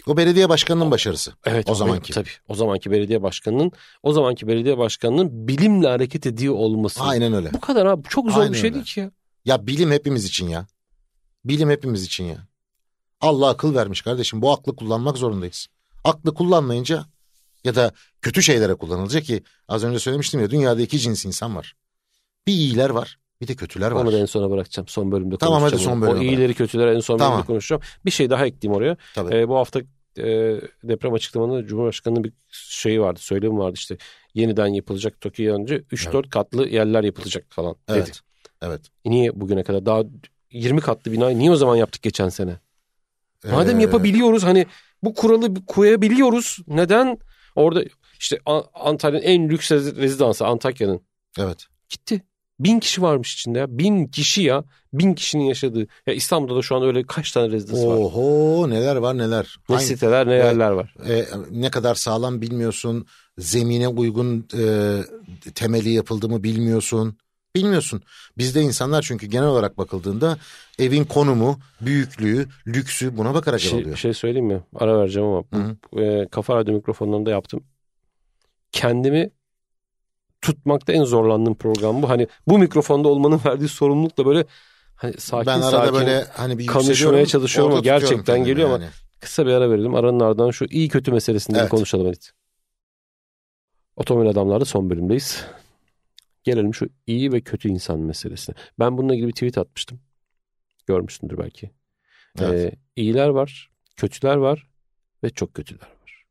O belediye başkanının başarısı. evet O zamanki. tabii o zamanki belediye başkanının o zamanki belediye başkanının bilimle hareket ediyor olması. Aynen öyle. Bu kadar abi çok zor Aynen bir şey öyle. değil ki ya. Ya bilim hepimiz için ya. Bilim hepimiz için ya. Allah akıl vermiş kardeşim. Bu aklı kullanmak zorundayız. Aklı kullanmayınca ya da kötü şeylere kullanılacak ki az önce söylemiştim ya dünyada iki cins insan var. Bir iyiler var bir de kötüler var. Onu da en sona bırakacağım. Son bölümde Tamam, hadi konuşacağım. son onu. O iyileri kötüleri en son Tamam. bölümde konuşacağım. Bir şey daha ekleyeyim oraya. Tabii. Ee, bu hafta e, deprem açıklamanında Cumhurbaşkanı'nın bir şeyi vardı. Söylemi vardı işte. Yeniden yapılacak Tokyo'ya önce 3-4 katlı yerler yapılacak falan dedi. evet. Evet. E Niye bugüne kadar daha 20 katlı binayı niye o zaman yaptık geçen sene? Madem Ee, yapabiliyoruz hani bu kuralı koyabiliyoruz. Neden orada işte Antalya'nın en lüks rez- rezidansı Antakya'nın Evet. gitti. Bin kişi varmış içinde ya. Bin kişi ya. Bin kişinin yaşadığı. Ya İstanbul'da da şu an öyle kaç tane rezidans var. Oho neler var neler. Ne Hangi- siteler ne Evet. yerler var. e, ne kadar sağlam bilmiyorsun. Zemine uygun e, temeli yapıldı mı bilmiyorsun. Bilmiyorsun. Bizde insanlar çünkü genel olarak bakıldığında evin konumu, büyüklüğü, lüksü buna bakarak şey, alıyor. bir şey söyleyeyim mi? Ara vereceğim ama Hı bu, e, Kafa Radyo mikrofonlarında yaptım. Kendimi tutmakta en zorlandığım program bu. Hani bu mikrofonda olmanın verdiği sorumlulukla böyle hani sakin ben arada sakin böyle hani bir konuşmaya çalışıyorum ama gerçekten geliyor ama yani. kısa bir ara verelim. Aranın ardından şu iyi kötü meselesinde Evet. konuşalım Halit. Otomobil adamlarda son bölümdeyiz. Gelelim şu iyi ve kötü insan meselesine. Ben bununla ilgili bir tweet atmıştım. Görmüşsündür belki. Evet. Ee, iyiler var, kötüler var ve çok kötüler var.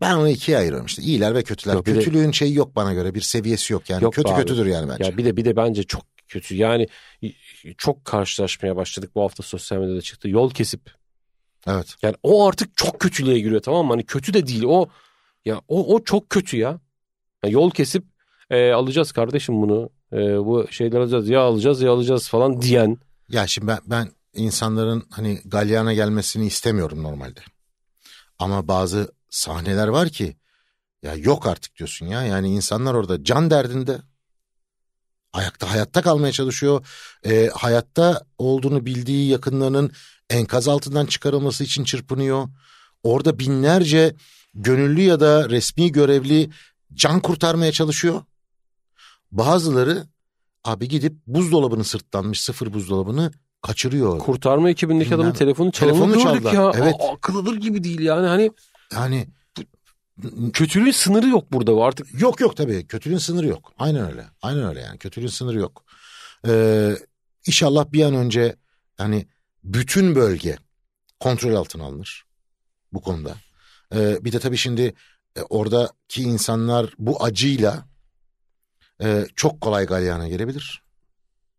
Ben onu ikiye ayırıyorum işte. İyiler ve kötüler. Yok, bir de- Kötülüğün şeyi yok bana göre. Bir seviyesi yok yani. Yok Kötü abi. kötüdür yani bence. Ya bir de bir de bence çok kötü. Yani çok karşılaşmaya başladık bu hafta sosyal medyada çıktı. Yol kesip Evet. yani o artık çok kötülüğe giriyor tamam mı? Hani kötü de değil. O ya o o çok kötü ya. Ya yol kesip e, alacağız kardeşim bunu. E, bu şeyler alacağız ya alacağız ya alacağız falan diyen. Ya şimdi ben, ben insanların hani galyana gelmesini istemiyorum normalde. Ama bazı sahneler var ki ya yok artık diyorsun ya. Yani insanlar orada can derdinde ayakta hayatta kalmaya çalışıyor. Ee, hayatta olduğunu bildiği yakınlarının enkaz altından çıkarılması için çırpınıyor. Orada binlerce gönüllü ya da resmi görevli can kurtarmaya çalışıyor. Bazıları abi gidip buzdolabını sırtlanmış sıfır buzdolabını kaçırıyor. Kurtarma ekibindeki Bilmem. adamın telefonu Telefonunu gördük ya. evet. Aa, akıl alır gibi değil yani. Hani Yani kötülüğün sınırı yok burada bu artık. yok yok tabii kötülüğün sınırı yok. Aynen öyle. Aynen öyle yani kötülüğün sınırı yok. Ee, inşallah bir an önce hani bütün bölge kontrol altına alınır bu konuda. Ee, bir de tabii şimdi e, oradaki insanlar bu acıyla e, çok kolay galyana gelebilir.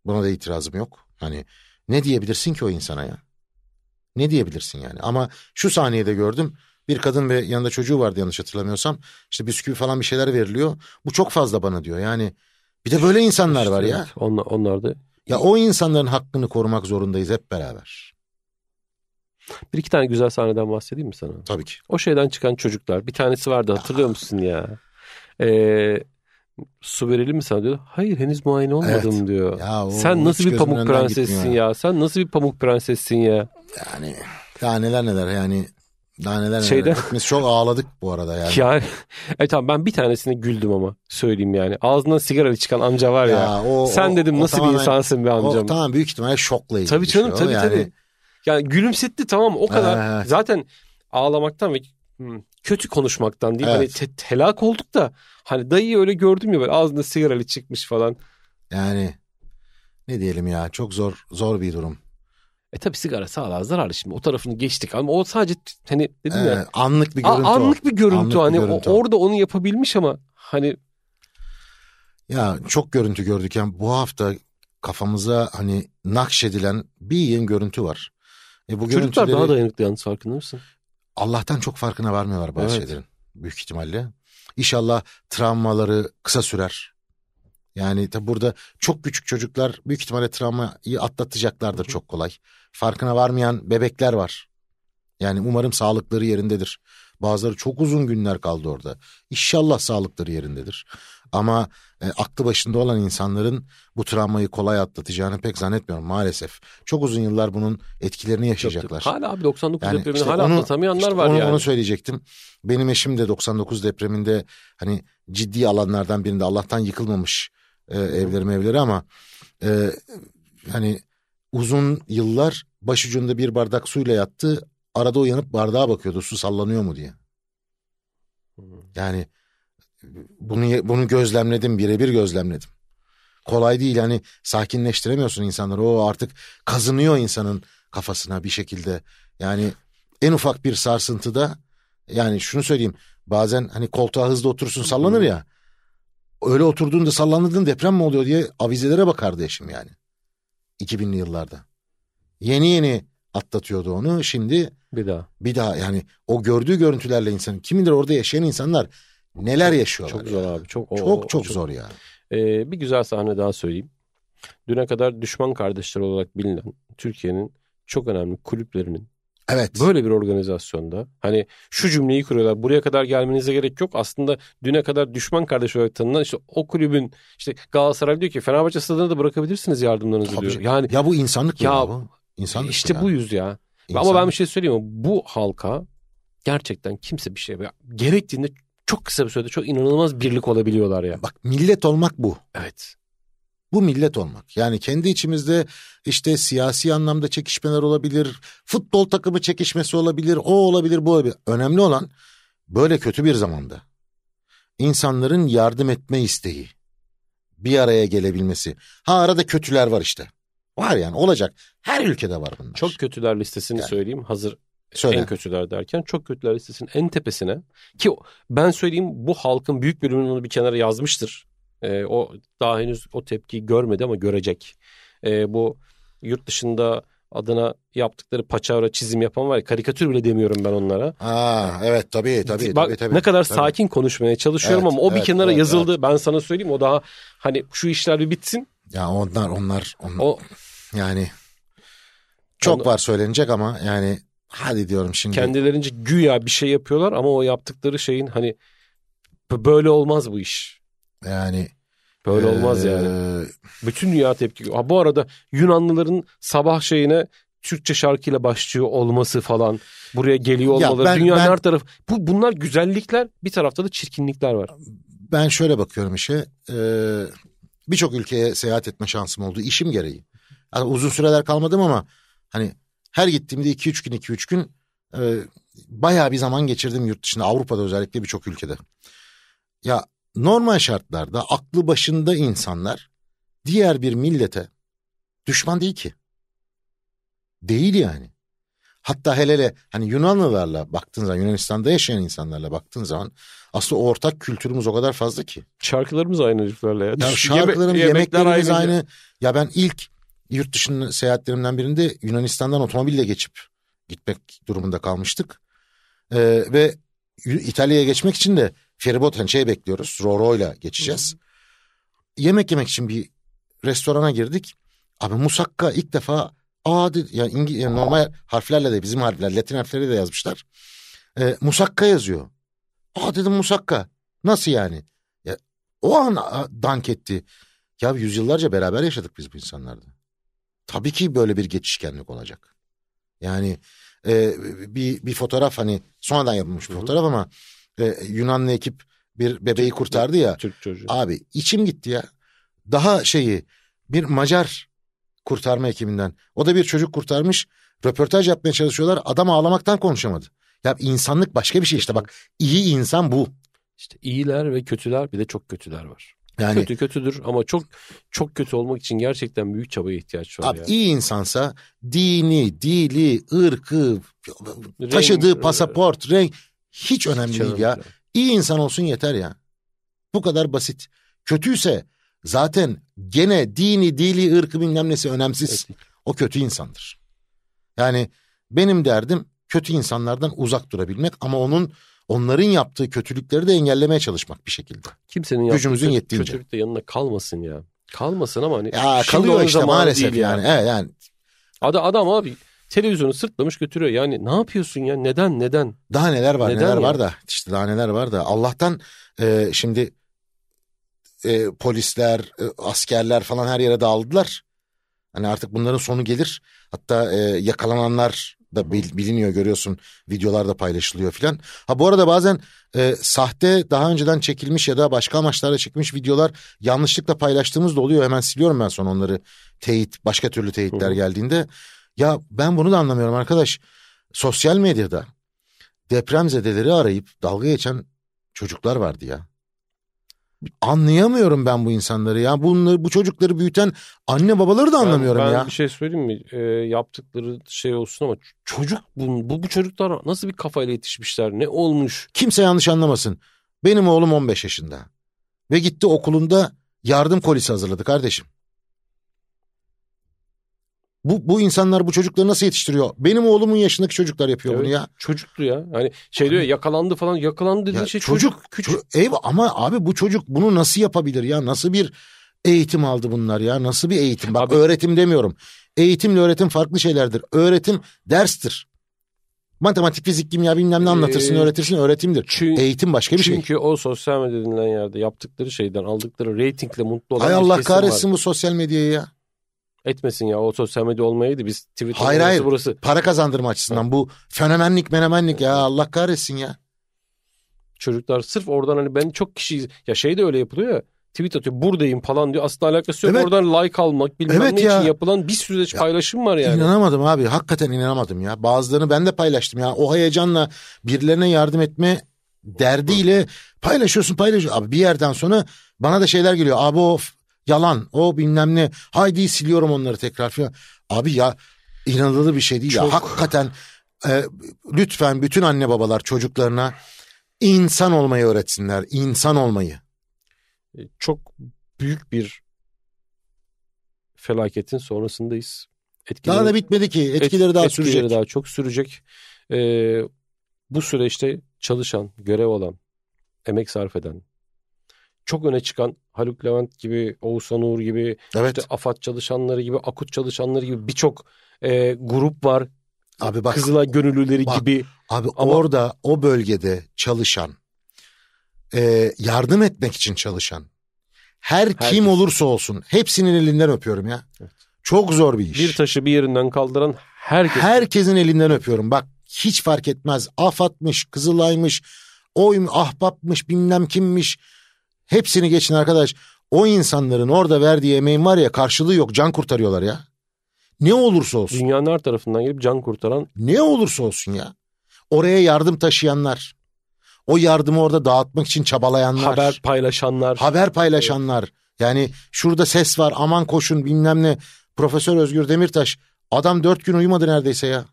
Buna da itirazım yok. Hani ne diyebilirsin ki o insana ya? Ne diyebilirsin yani? Ama şu sahnede gördüm. Bir kadın ve yanında çocuğu vardı yanlış hatırlamıyorsam. İşte bisküvi falan bir şeyler veriliyor. Bu çok fazla bana diyor. Yani bir de böyle insanlar var ya. Onlar, onlar da Ya o insanların hakkını korumak zorundayız hep beraber. bir iki tane güzel sahneden bahsedeyim mi sana? Tabii ki. O şeyden çıkan çocuklar. Bir tanesi vardı hatırlıyor musun ya? Ee, su verelim mi sana diyor. Hayır henüz muayene olmadım Evet. diyor. Ya o Sen nasıl bir pamuk prensessin ya? Sen nasıl bir pamuk prensessin ya? Yani daha neler neler yani. Daha neler neler. Şeyden- Hepimiz çok ağladık bu arada yani. Yani e tamam ben bir tanesine güldüm ama söyleyeyim yani. Ağzından sigara çıkan amca var ya. Ya o- Sen o- dedim o nasıl bir tamamen- insansın be amcam. O tamam büyük ihtimalle şokla ilgili Tabii bir şey canım o. tabii yani, tabii. Yani gülümsetti tamam o kadar. Evet. Zaten ağlamaktan ve hmm, kötü konuşmaktan değil. Hani Evet. te- telak olduk da hani dayıyı öyle gördüm ya böyle ağzında sigaralı çıkmış falan. Yani ne diyelim ya çok zor zor bir durum. E tabi sigara sağlığa zararlı şimdi o tarafını geçtik ama o sadece hani dedim ya Ee, anlık bir a- görüntü o. anlık bir görüntü Anlık bir hani o- görüntü o. orada onu yapabilmiş ama hani Ya çok görüntü gördük yani bu hafta kafamıza hani nakşedilen bir yığın görüntü var. E bu çocuklar görüntüleri daha dayanıklı yalnız farkında mısın? Allah'tan çok farkına varmıyorlar bazı Evet. şeylerin büyük ihtimalle. İnşallah travmaları kısa sürer. Yani tabi burada çok küçük çocuklar büyük ihtimalle travmayı atlatacaklardır çok kolay. Farkına varmayan bebekler var. Yani umarım sağlıkları yerindedir. Bazıları çok uzun günler kaldı orada. İnşallah sağlıkları yerindedir. Ama e, aklı başında olan insanların bu travmayı kolay atlatacağını pek zannetmiyorum maalesef. Çok uzun yıllar bunun etkilerini yaşayacaklar. Hala abi 99 Yani depremini işte hala onu- atlatamayanlar işte var onu, yani. Onu söyleyecektim. Benim eşim de 99 depreminde hani ciddi alanlardan birinde Allah'tan yıkılmamış e, evleri mevleri ama e, hani uzun yıllar başucunda bir bardak suyla yattı. Arada uyanıp bardağa bakıyordu su sallanıyor mu diye. Yani bunu bunu gözlemledim birebir gözlemledim. Kolay değil hani sakinleştiremiyorsun insanları. O artık kazınıyor insanın kafasına bir şekilde. Yani en ufak bir sarsıntıda yani şunu söyleyeyim bazen hani koltuğa hızlı oturursun sallanır ya. Öyle oturduğunda sallandığın deprem mi oluyor diye avizelere bakardı eşim yani. 2000'li yıllarda. Yeni yeni atlatıyordu onu şimdi Bir daha. bir daha yani o gördüğü görüntülerle insan kim bilir orada yaşayan insanlar neler yaşıyorlar. Çok ya. zor abi. Çok, o- Çok çok zor ya. Ee, bir güzel sahne daha söyleyeyim. Düne kadar düşman kardeşler olarak bilinen Türkiye'nin çok önemli kulüplerinin Evet. böyle bir organizasyonda hani şu cümleyi kuruyorlar. Buraya kadar gelmenize gerek yok. Aslında düne kadar düşman kardeş olarak tanınan işte o kulübün işte Galatasaray diyor ki Fenerbahçe stadına da bırakabilirsiniz yardımlarınızı Tabii diyor. canım. Yani Ya bu insanlık Ya, ya, bu. İnsanlık işte ya. bu yüz ya. Ama ben İnsanlık. bir şey söyleyeyim mi? Bu halka gerçekten kimse bir şey gerektiğinde çok kısa bir sürede çok inanılmaz birlik olabiliyorlar ya. Bak millet olmak bu. Evet. Bu millet olmak. Yani kendi içimizde işte siyasi anlamda çekişmeler olabilir. Futbol takımı çekişmesi olabilir. O olabilir bu olabilir. Önemli olan böyle kötü bir zamanda insanların yardım etme isteği. Bir araya gelebilmesi. Ha arada kötüler var işte. Var yani olacak. Her ülkede var bunlar. Çok kötüler listesini Yani. söyleyeyim. Hazır Söyle. en kötüler derken çok kötüler listesinin en tepesine ki ben söyleyeyim bu halkın büyük bölümünün onu bir kenara yazmıştır. Ee, o daha henüz o tepkiyi görmedi ama görecek. Ee, bu yurt dışında adına yaptıkları paçavra çizim yapan var ya karikatür bile demiyorum ben onlara. Ha evet tabii tabii Bak tabii. tabii. ne kadar Tabii. sakin konuşmaya çalışıyorum Evet, ama o bir evet, kenara evet, yazıldı. Ben sana söyleyeyim o daha hani şu işler bir bitsin. Ya onlar onlar, onlar O yani çok Onu- var söylenecek ama yani hadi diyorum şimdi. kendilerince güya bir şey yapıyorlar ama o yaptıkları şeyin hani böyle olmaz bu iş. Yani Böyle olmaz yani. Bütün dünya tepki. Ha, bu arada Yunanlıların sabah şeyine Türkçe şarkıyla başlıyor olması falan. Buraya geliyor Ya olmaları. ben- Dünyanın ben- her tarafı. Bu, bunlar güzellikler. Bir tarafta da çirkinlikler var. Ben şöyle bakıyorum işe. eee, Birçok ülkeye seyahat etme şansım oldu işim gereği. Yani uzun süreler kalmadım ama hani her gittiğimde 2-3 gün 2-3 gün eee, bayağı bir zaman geçirdim yurt dışında Avrupa'da özellikle birçok ülkede. Ya normal şartlarda aklı başında insanlar diğer bir millete düşman değil ki. Değil yani. Hatta hele hele hani Yunanlılarla baktığın zaman Yunanistan'da yaşayan insanlarla baktığın zaman aslında ortak kültürümüz o kadar fazla ki. Şarkılarımız aynı heriflerle ya. Ya Yeme- şarkılarım, yemekler yemeklerimiz aynı. Ya ben ilk yurt dışının seyahatlerimden birinde Yunanistan'dan otomobille geçip gitmek durumunda kalmıştık. Ee, ve İtalya'ya geçmek için de feribot hani şey bekliyoruz. Roro'yla geçeceğiz. Yemek yemek için bir restorana girdik. Abi musakka ilk defa aa dedi, yani, İngi- yani normal harflerle de bizim harfler Latin harfleri de yazmışlar. Ee, musakka yazıyor. Aa dedim musakka. Nasıl yani? Ya, o an a, dank etti. Ya yüzyıllarca beraber yaşadık biz bu insanlarla. Tabii ki böyle bir geçişkenlik olacak. Yani e, bir bir fotoğraf hani sonradan yapılmış bir Hı hı. fotoğraf ama e, Yunanlı ekip bir bebeği kurtardı ya. Türk çocuğu. Abi içim gitti ya. Daha şeyi bir Macar kurtarma ekibinden. O da bir çocuk kurtarmış. Röportaj yapmaya çalışıyorlar. Adam ağlamaktan konuşamadı. Ya insanlık başka bir şey işte bak. iyi insan bu. İşte iyiler ve kötüler bir de çok kötüler var. Yani Kötü kötüdür ama çok çok kötü olmak için gerçekten büyük çabaya ihtiyaç var abi ya. iyi insansa dini, dili, ırkı, Renk- taşıdığı pasaport, renk hiç önemli Hiç değil ya. önemli. İyi insan olsun yeter ya. Bu kadar basit. Kötüyse zaten gene dini, dili, ırkı bilmem nesi önemsiz. Evet. O kötü insandır. Yani benim derdim kötü insanlardan uzak durabilmek ama onun onların yaptığı kötülükleri de engellemeye çalışmak bir şekilde. Kimsenin Gücümüzün yettiğince. kötülük de yanına kalmasın ya. Kalmasın ama hani Ya kalıyor işte maalesef değil yani. Evet yani Adam, adam abi televizyonu sırtlamış götürüyor. Yani ne yapıyorsun ya? Neden? Neden? Daha neler var Neden neler ya? var da işte daha neler var da Allah'tan e, şimdi e, polisler e, askerler falan her yere dağıldılar. Hani artık bunların sonu gelir. Hatta e, yakalananlar da bil- biliniyor görüyorsun videolarda paylaşılıyor filan. Ha bu arada bazen e, sahte daha önceden çekilmiş ya da başka amaçlarla çekilmiş videolar yanlışlıkla paylaştığımız da oluyor. Hemen siliyorum ben sonra onları teyit başka türlü teyitler hı. geldiğinde. Ya ben bunu da anlamıyorum arkadaş. Sosyal medyada depremzedeleri arayıp dalga geçen çocuklar vardı ya. Anlayamıyorum ben bu insanları ya. Bunları, bu çocukları büyüten anne babaları da anlamıyorum ben, ben ya. bir şey söyleyeyim mi? Ee, yaptıkları şey olsun ama çocuk bu, bu, bu çocuklar nasıl bir kafayla yetişmişler? Ne olmuş? Kimse yanlış anlamasın. Benim oğlum 15 yaşında. Ve gitti okulunda yardım kolisi hazırladı kardeşim. Bu, bu insanlar bu çocukları nasıl yetiştiriyor? Benim oğlumun yaşındaki çocuklar yapıyor bunu Evet, ya. Çocuktu ya. Hani şey diyor ya, yakalandı falan. Yakalandı dediğin Ya şey çocuk, çocuk. Küçük. ço- eyvah ama abi bu çocuk bunu nasıl yapabilir ya? Nasıl bir eğitim aldı bunlar ya? Nasıl bir eğitim? Bak Abi- öğretim demiyorum. Eğitimle öğretim farklı şeylerdir. Öğretim derstir. Matematik, fizik, kimya bilmem ne anlatırsın, Ee, öğretirsin, öğretimdir. Çünkü, Eğitim başka bir şey. çünkü o sosyal medya denilen yerde yaptıkları şeyden aldıkları reytingle mutlu olan Hay Allah kesim var. kahretsin bu sosyal medyayı ya. Etmesin ya o sosyal medya olmayaydı biz Twitter Hayır, hayır. burası. Para kazandırma açısından bu fenomenlik menemenlik ya Allah kahretsin ya. Çocuklar sırf oradan hani ben çok kişi ya şey de öyle yapılıyor ya. Tweet atıyor buradayım falan diyor. Aslında alakası yok. Evet. Oradan like almak bilmem Evet ne ya. için yapılan bir sürü de paylaşım var yani. İnanamadım abi hakikaten inanamadım ya. Bazılarını ben de paylaştım ya. O heyecanla birilerine yardım etme derdiyle paylaşıyorsun paylaşıyorsun. Abi bir yerden sonra bana da şeyler geliyor. Abi o yalan o bilmem ne. Haydi siliyorum onları tekrar falan. Abi ya inanılır bir şey değil ya. Çok. Hakikaten e, lütfen bütün anne babalar çocuklarına insan olmayı öğretsinler. insan olmayı. E, Çok büyük bir felaketin sonrasındayız. Etkileri, Daha da bitmedi ki. et- Etkileri daha etkileri sürecek. daha çok sürecek. Ee, bu süreçte çalışan, görev alan, emek sarf eden, çok öne çıkan Haluk Levent gibi, Oğuzhan Uğur gibi, Evet. işte AFAD çalışanları gibi, AKUT çalışanları gibi birçok e, grup var. Abi bak. Kızılay gönüllüleri bak. gibi. Abi Ama- orada o bölgede çalışan, e, yardım etmek için çalışan, her Herkes. kim olursa olsun hepsinin elinden öpüyorum ya. Evet. Çok zor bir iş. Bir taşı bir yerinden kaldıran herkes. Herkesin elinden öpüyorum. Bak hiç fark etmez. Afatmış, Kızılay'mış, oy ahbapmış, bilmem kimmiş. Hepsini geçin arkadaş. O insanların orada verdiği emeğin var ya karşılığı yok. Can kurtarıyorlar ya. Ne olursa olsun. Dünyanın her tarafından gelip can kurtaran Ne olursa olsun ya. Oraya yardım taşıyanlar. O yardımı orada dağıtmak için çabalayanlar. haber paylaşanlar. haber paylaşanlar. Yani şurada ses var aman koşun bilmem ne. Profesör Özgür Demirtaş adam dört gün uyumadı neredeyse ya.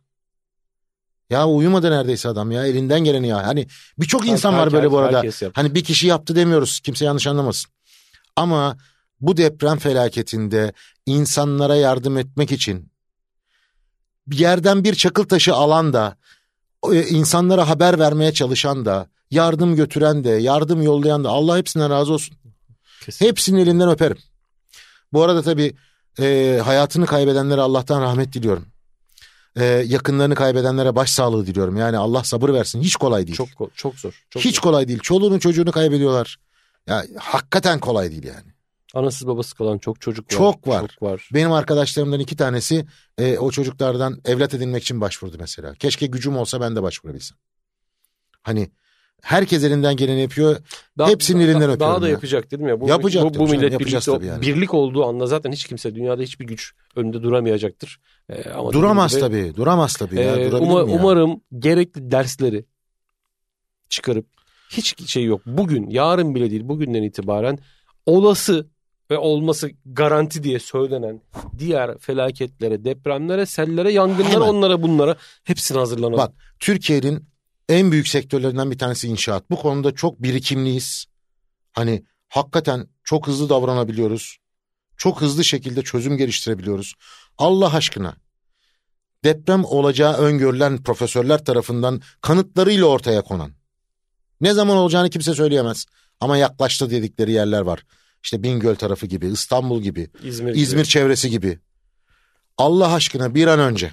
Ya uyumadı neredeyse adam ya elinden geleni ya. Hani birçok insan var böyle bu arada. Hani bir kişi yaptı demiyoruz kimse yanlış anlamasın. Ama bu deprem felaketinde insanlara yardım etmek için bir yerden bir çakıl taşı alan da e, insanlara haber vermeye çalışan da yardım götüren de yardım yollayan da Allah hepsinden razı olsun. Kesin. Hepsinin elinden öperim. Bu arada tabii e, hayatını kaybedenlere Allah'tan rahmet diliyorum. E, yakınlarını kaybedenlere başsağlığı diliyorum. Yani Allah sabır versin. Hiç kolay değil. Çok çok zor. Çok Hiç zor. kolay değil. Çoluğunu çocuğunu kaybediyorlar. Ya hakikaten kolay değil yani. Anasız babası kalan çok çocuk var. Çok var. Çok var. Benim arkadaşlarımdan iki tanesi e, o çocuklardan evlat edinmek için başvurdu mesela. Keşke gücüm olsa ben de başvurabilsem. Hani herkes elinden geleni yapıyor. Hepsinin elinden Daha öpüyorum da ya. yapacak dedim ya. Bu, Yapacak bu, bu millet birlikte, yani. birlik olduğu anda zaten hiç kimse dünyada hiçbir güç önünde duramayacaktır. Ee, ama Duramaz gibi, tabii. Duramaz tabii ya. e, Durabilir uma- mi ya? umarım gerekli dersleri çıkarıp hiç şey yok. Bugün, yarın bile değil bugünden itibaren olası ve olması garanti diye söylenen diğer felaketlere, depremlere, sellere, yangınlara, Hemen. onlara bunlara hepsine hazırlanalım. Bak Türkiye'nin en büyük sektörlerinden bir tanesi inşaat. Bu konuda çok birikimliyiz. Hani hakikaten çok hızlı davranabiliyoruz. Çok hızlı şekilde çözüm geliştirebiliyoruz. Allah aşkına deprem olacağı öngörülen profesörler tarafından kanıtlarıyla ortaya konan Ne zaman olacağını kimse söyleyemez. Ama yaklaştı dedikleri yerler var. İşte Bingöl tarafı gibi, İstanbul gibi, İzmir, İzmir çevresi gibi. Allah aşkına bir an önce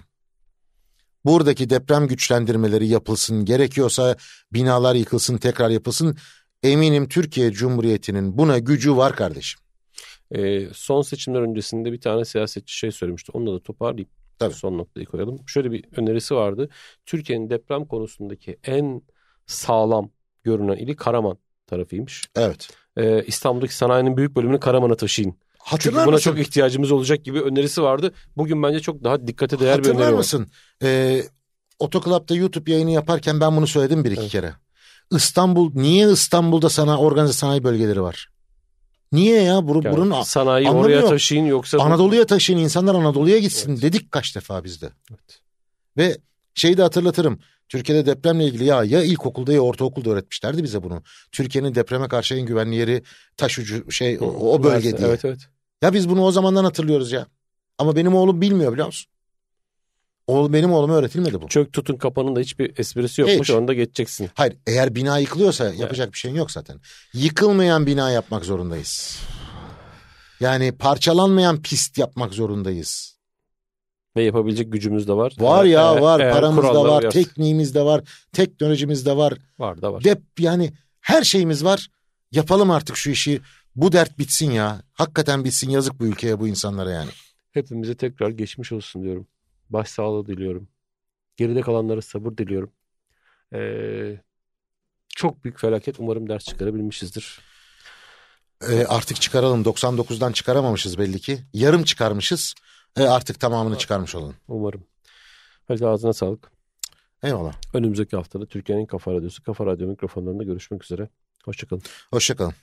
buradaki deprem güçlendirmeleri yapılsın. Gerekiyorsa binalar yıkılsın, tekrar yapılsın. Eminim Türkiye Cumhuriyeti'nin buna gücü var kardeşim. Ee, son seçimler öncesinde bir tane siyasetçi şey söylemişti. Onunla da toparlayayım. Tabii. Son noktayı koyalım. Şöyle bir önerisi vardı. Türkiye'nin deprem konusundaki en sağlam görünen ili Karaman tarafıymış. Evet. Ee, İstanbul'daki sanayinin büyük bölümünü Karaman'a taşıyın. Çünkü Hatırlar buna mısın? çok ihtiyacımız olacak gibi önerisi vardı. Bugün bence çok daha dikkate değer bir Hatırlar öneri var. mısın? Ee, Otoklub'da YouTube yayını yaparken ben bunu söyledim bir iki Evet. kere. İstanbul, niye İstanbul'da sana organize sanayi bölgeleri var? Niye ya? Bur, Yani burun sanayi oraya yok. taşıyın yoksa... Anadolu'ya taşıyın, insanlar Anadolu'ya gitsin Evet. dedik kaç defa bizde. Evet. Ve şeyi de hatırlatırım. Türkiye'de depremle ilgili ya ya ilkokulda ya ortaokulda öğretmişlerdi bize bunu. Türkiye'nin depreme karşı en güvenli yeri taş ucu şey o, o bölge diye. Evet evet. Ya biz bunu o zamandan hatırlıyoruz ya. Ama benim oğlum bilmiyor biliyor musun? Oğlum benim oğluma öğretilmedi bu. Çök tutun kapanın da hiçbir esprisi yokmuş. Hiç. Onda geçeceksin. Hayır eğer bina yıkılıyorsa yapacak bir şeyin yok zaten. Yıkılmayan bina yapmak zorundayız. Yani parçalanmayan pist yapmak zorundayız. Ve yapabilecek gücümüz de var. Var ya eğer- var eğer paramız da var uyarsak. tekniğimiz de var teknolojimiz de var. Var da var. Dep yani her şeyimiz var. Yapalım artık şu işi. Bu dert bitsin ya. Hakikaten bitsin yazık bu ülkeye bu insanlara yani. Hepimize tekrar geçmiş olsun diyorum. Başsağlığı diliyorum. Geride kalanlara sabır diliyorum. Ee, çok büyük felaket. Umarım ders çıkarabilmişizdir. Ee, artık çıkaralım 99'dan çıkaramamışız belli ki. Yarım çıkarmışız. Ee, artık tamamını çıkarmış olalım. Umarım. Hadi ağzına sağlık. Eyvallah. Önümüzdeki haftada Türkiye'nin Kafa Radyosu, Kafa Radyo mikrofonlarında görüşmek üzere. Hoşçakalın. Hoşçakalın.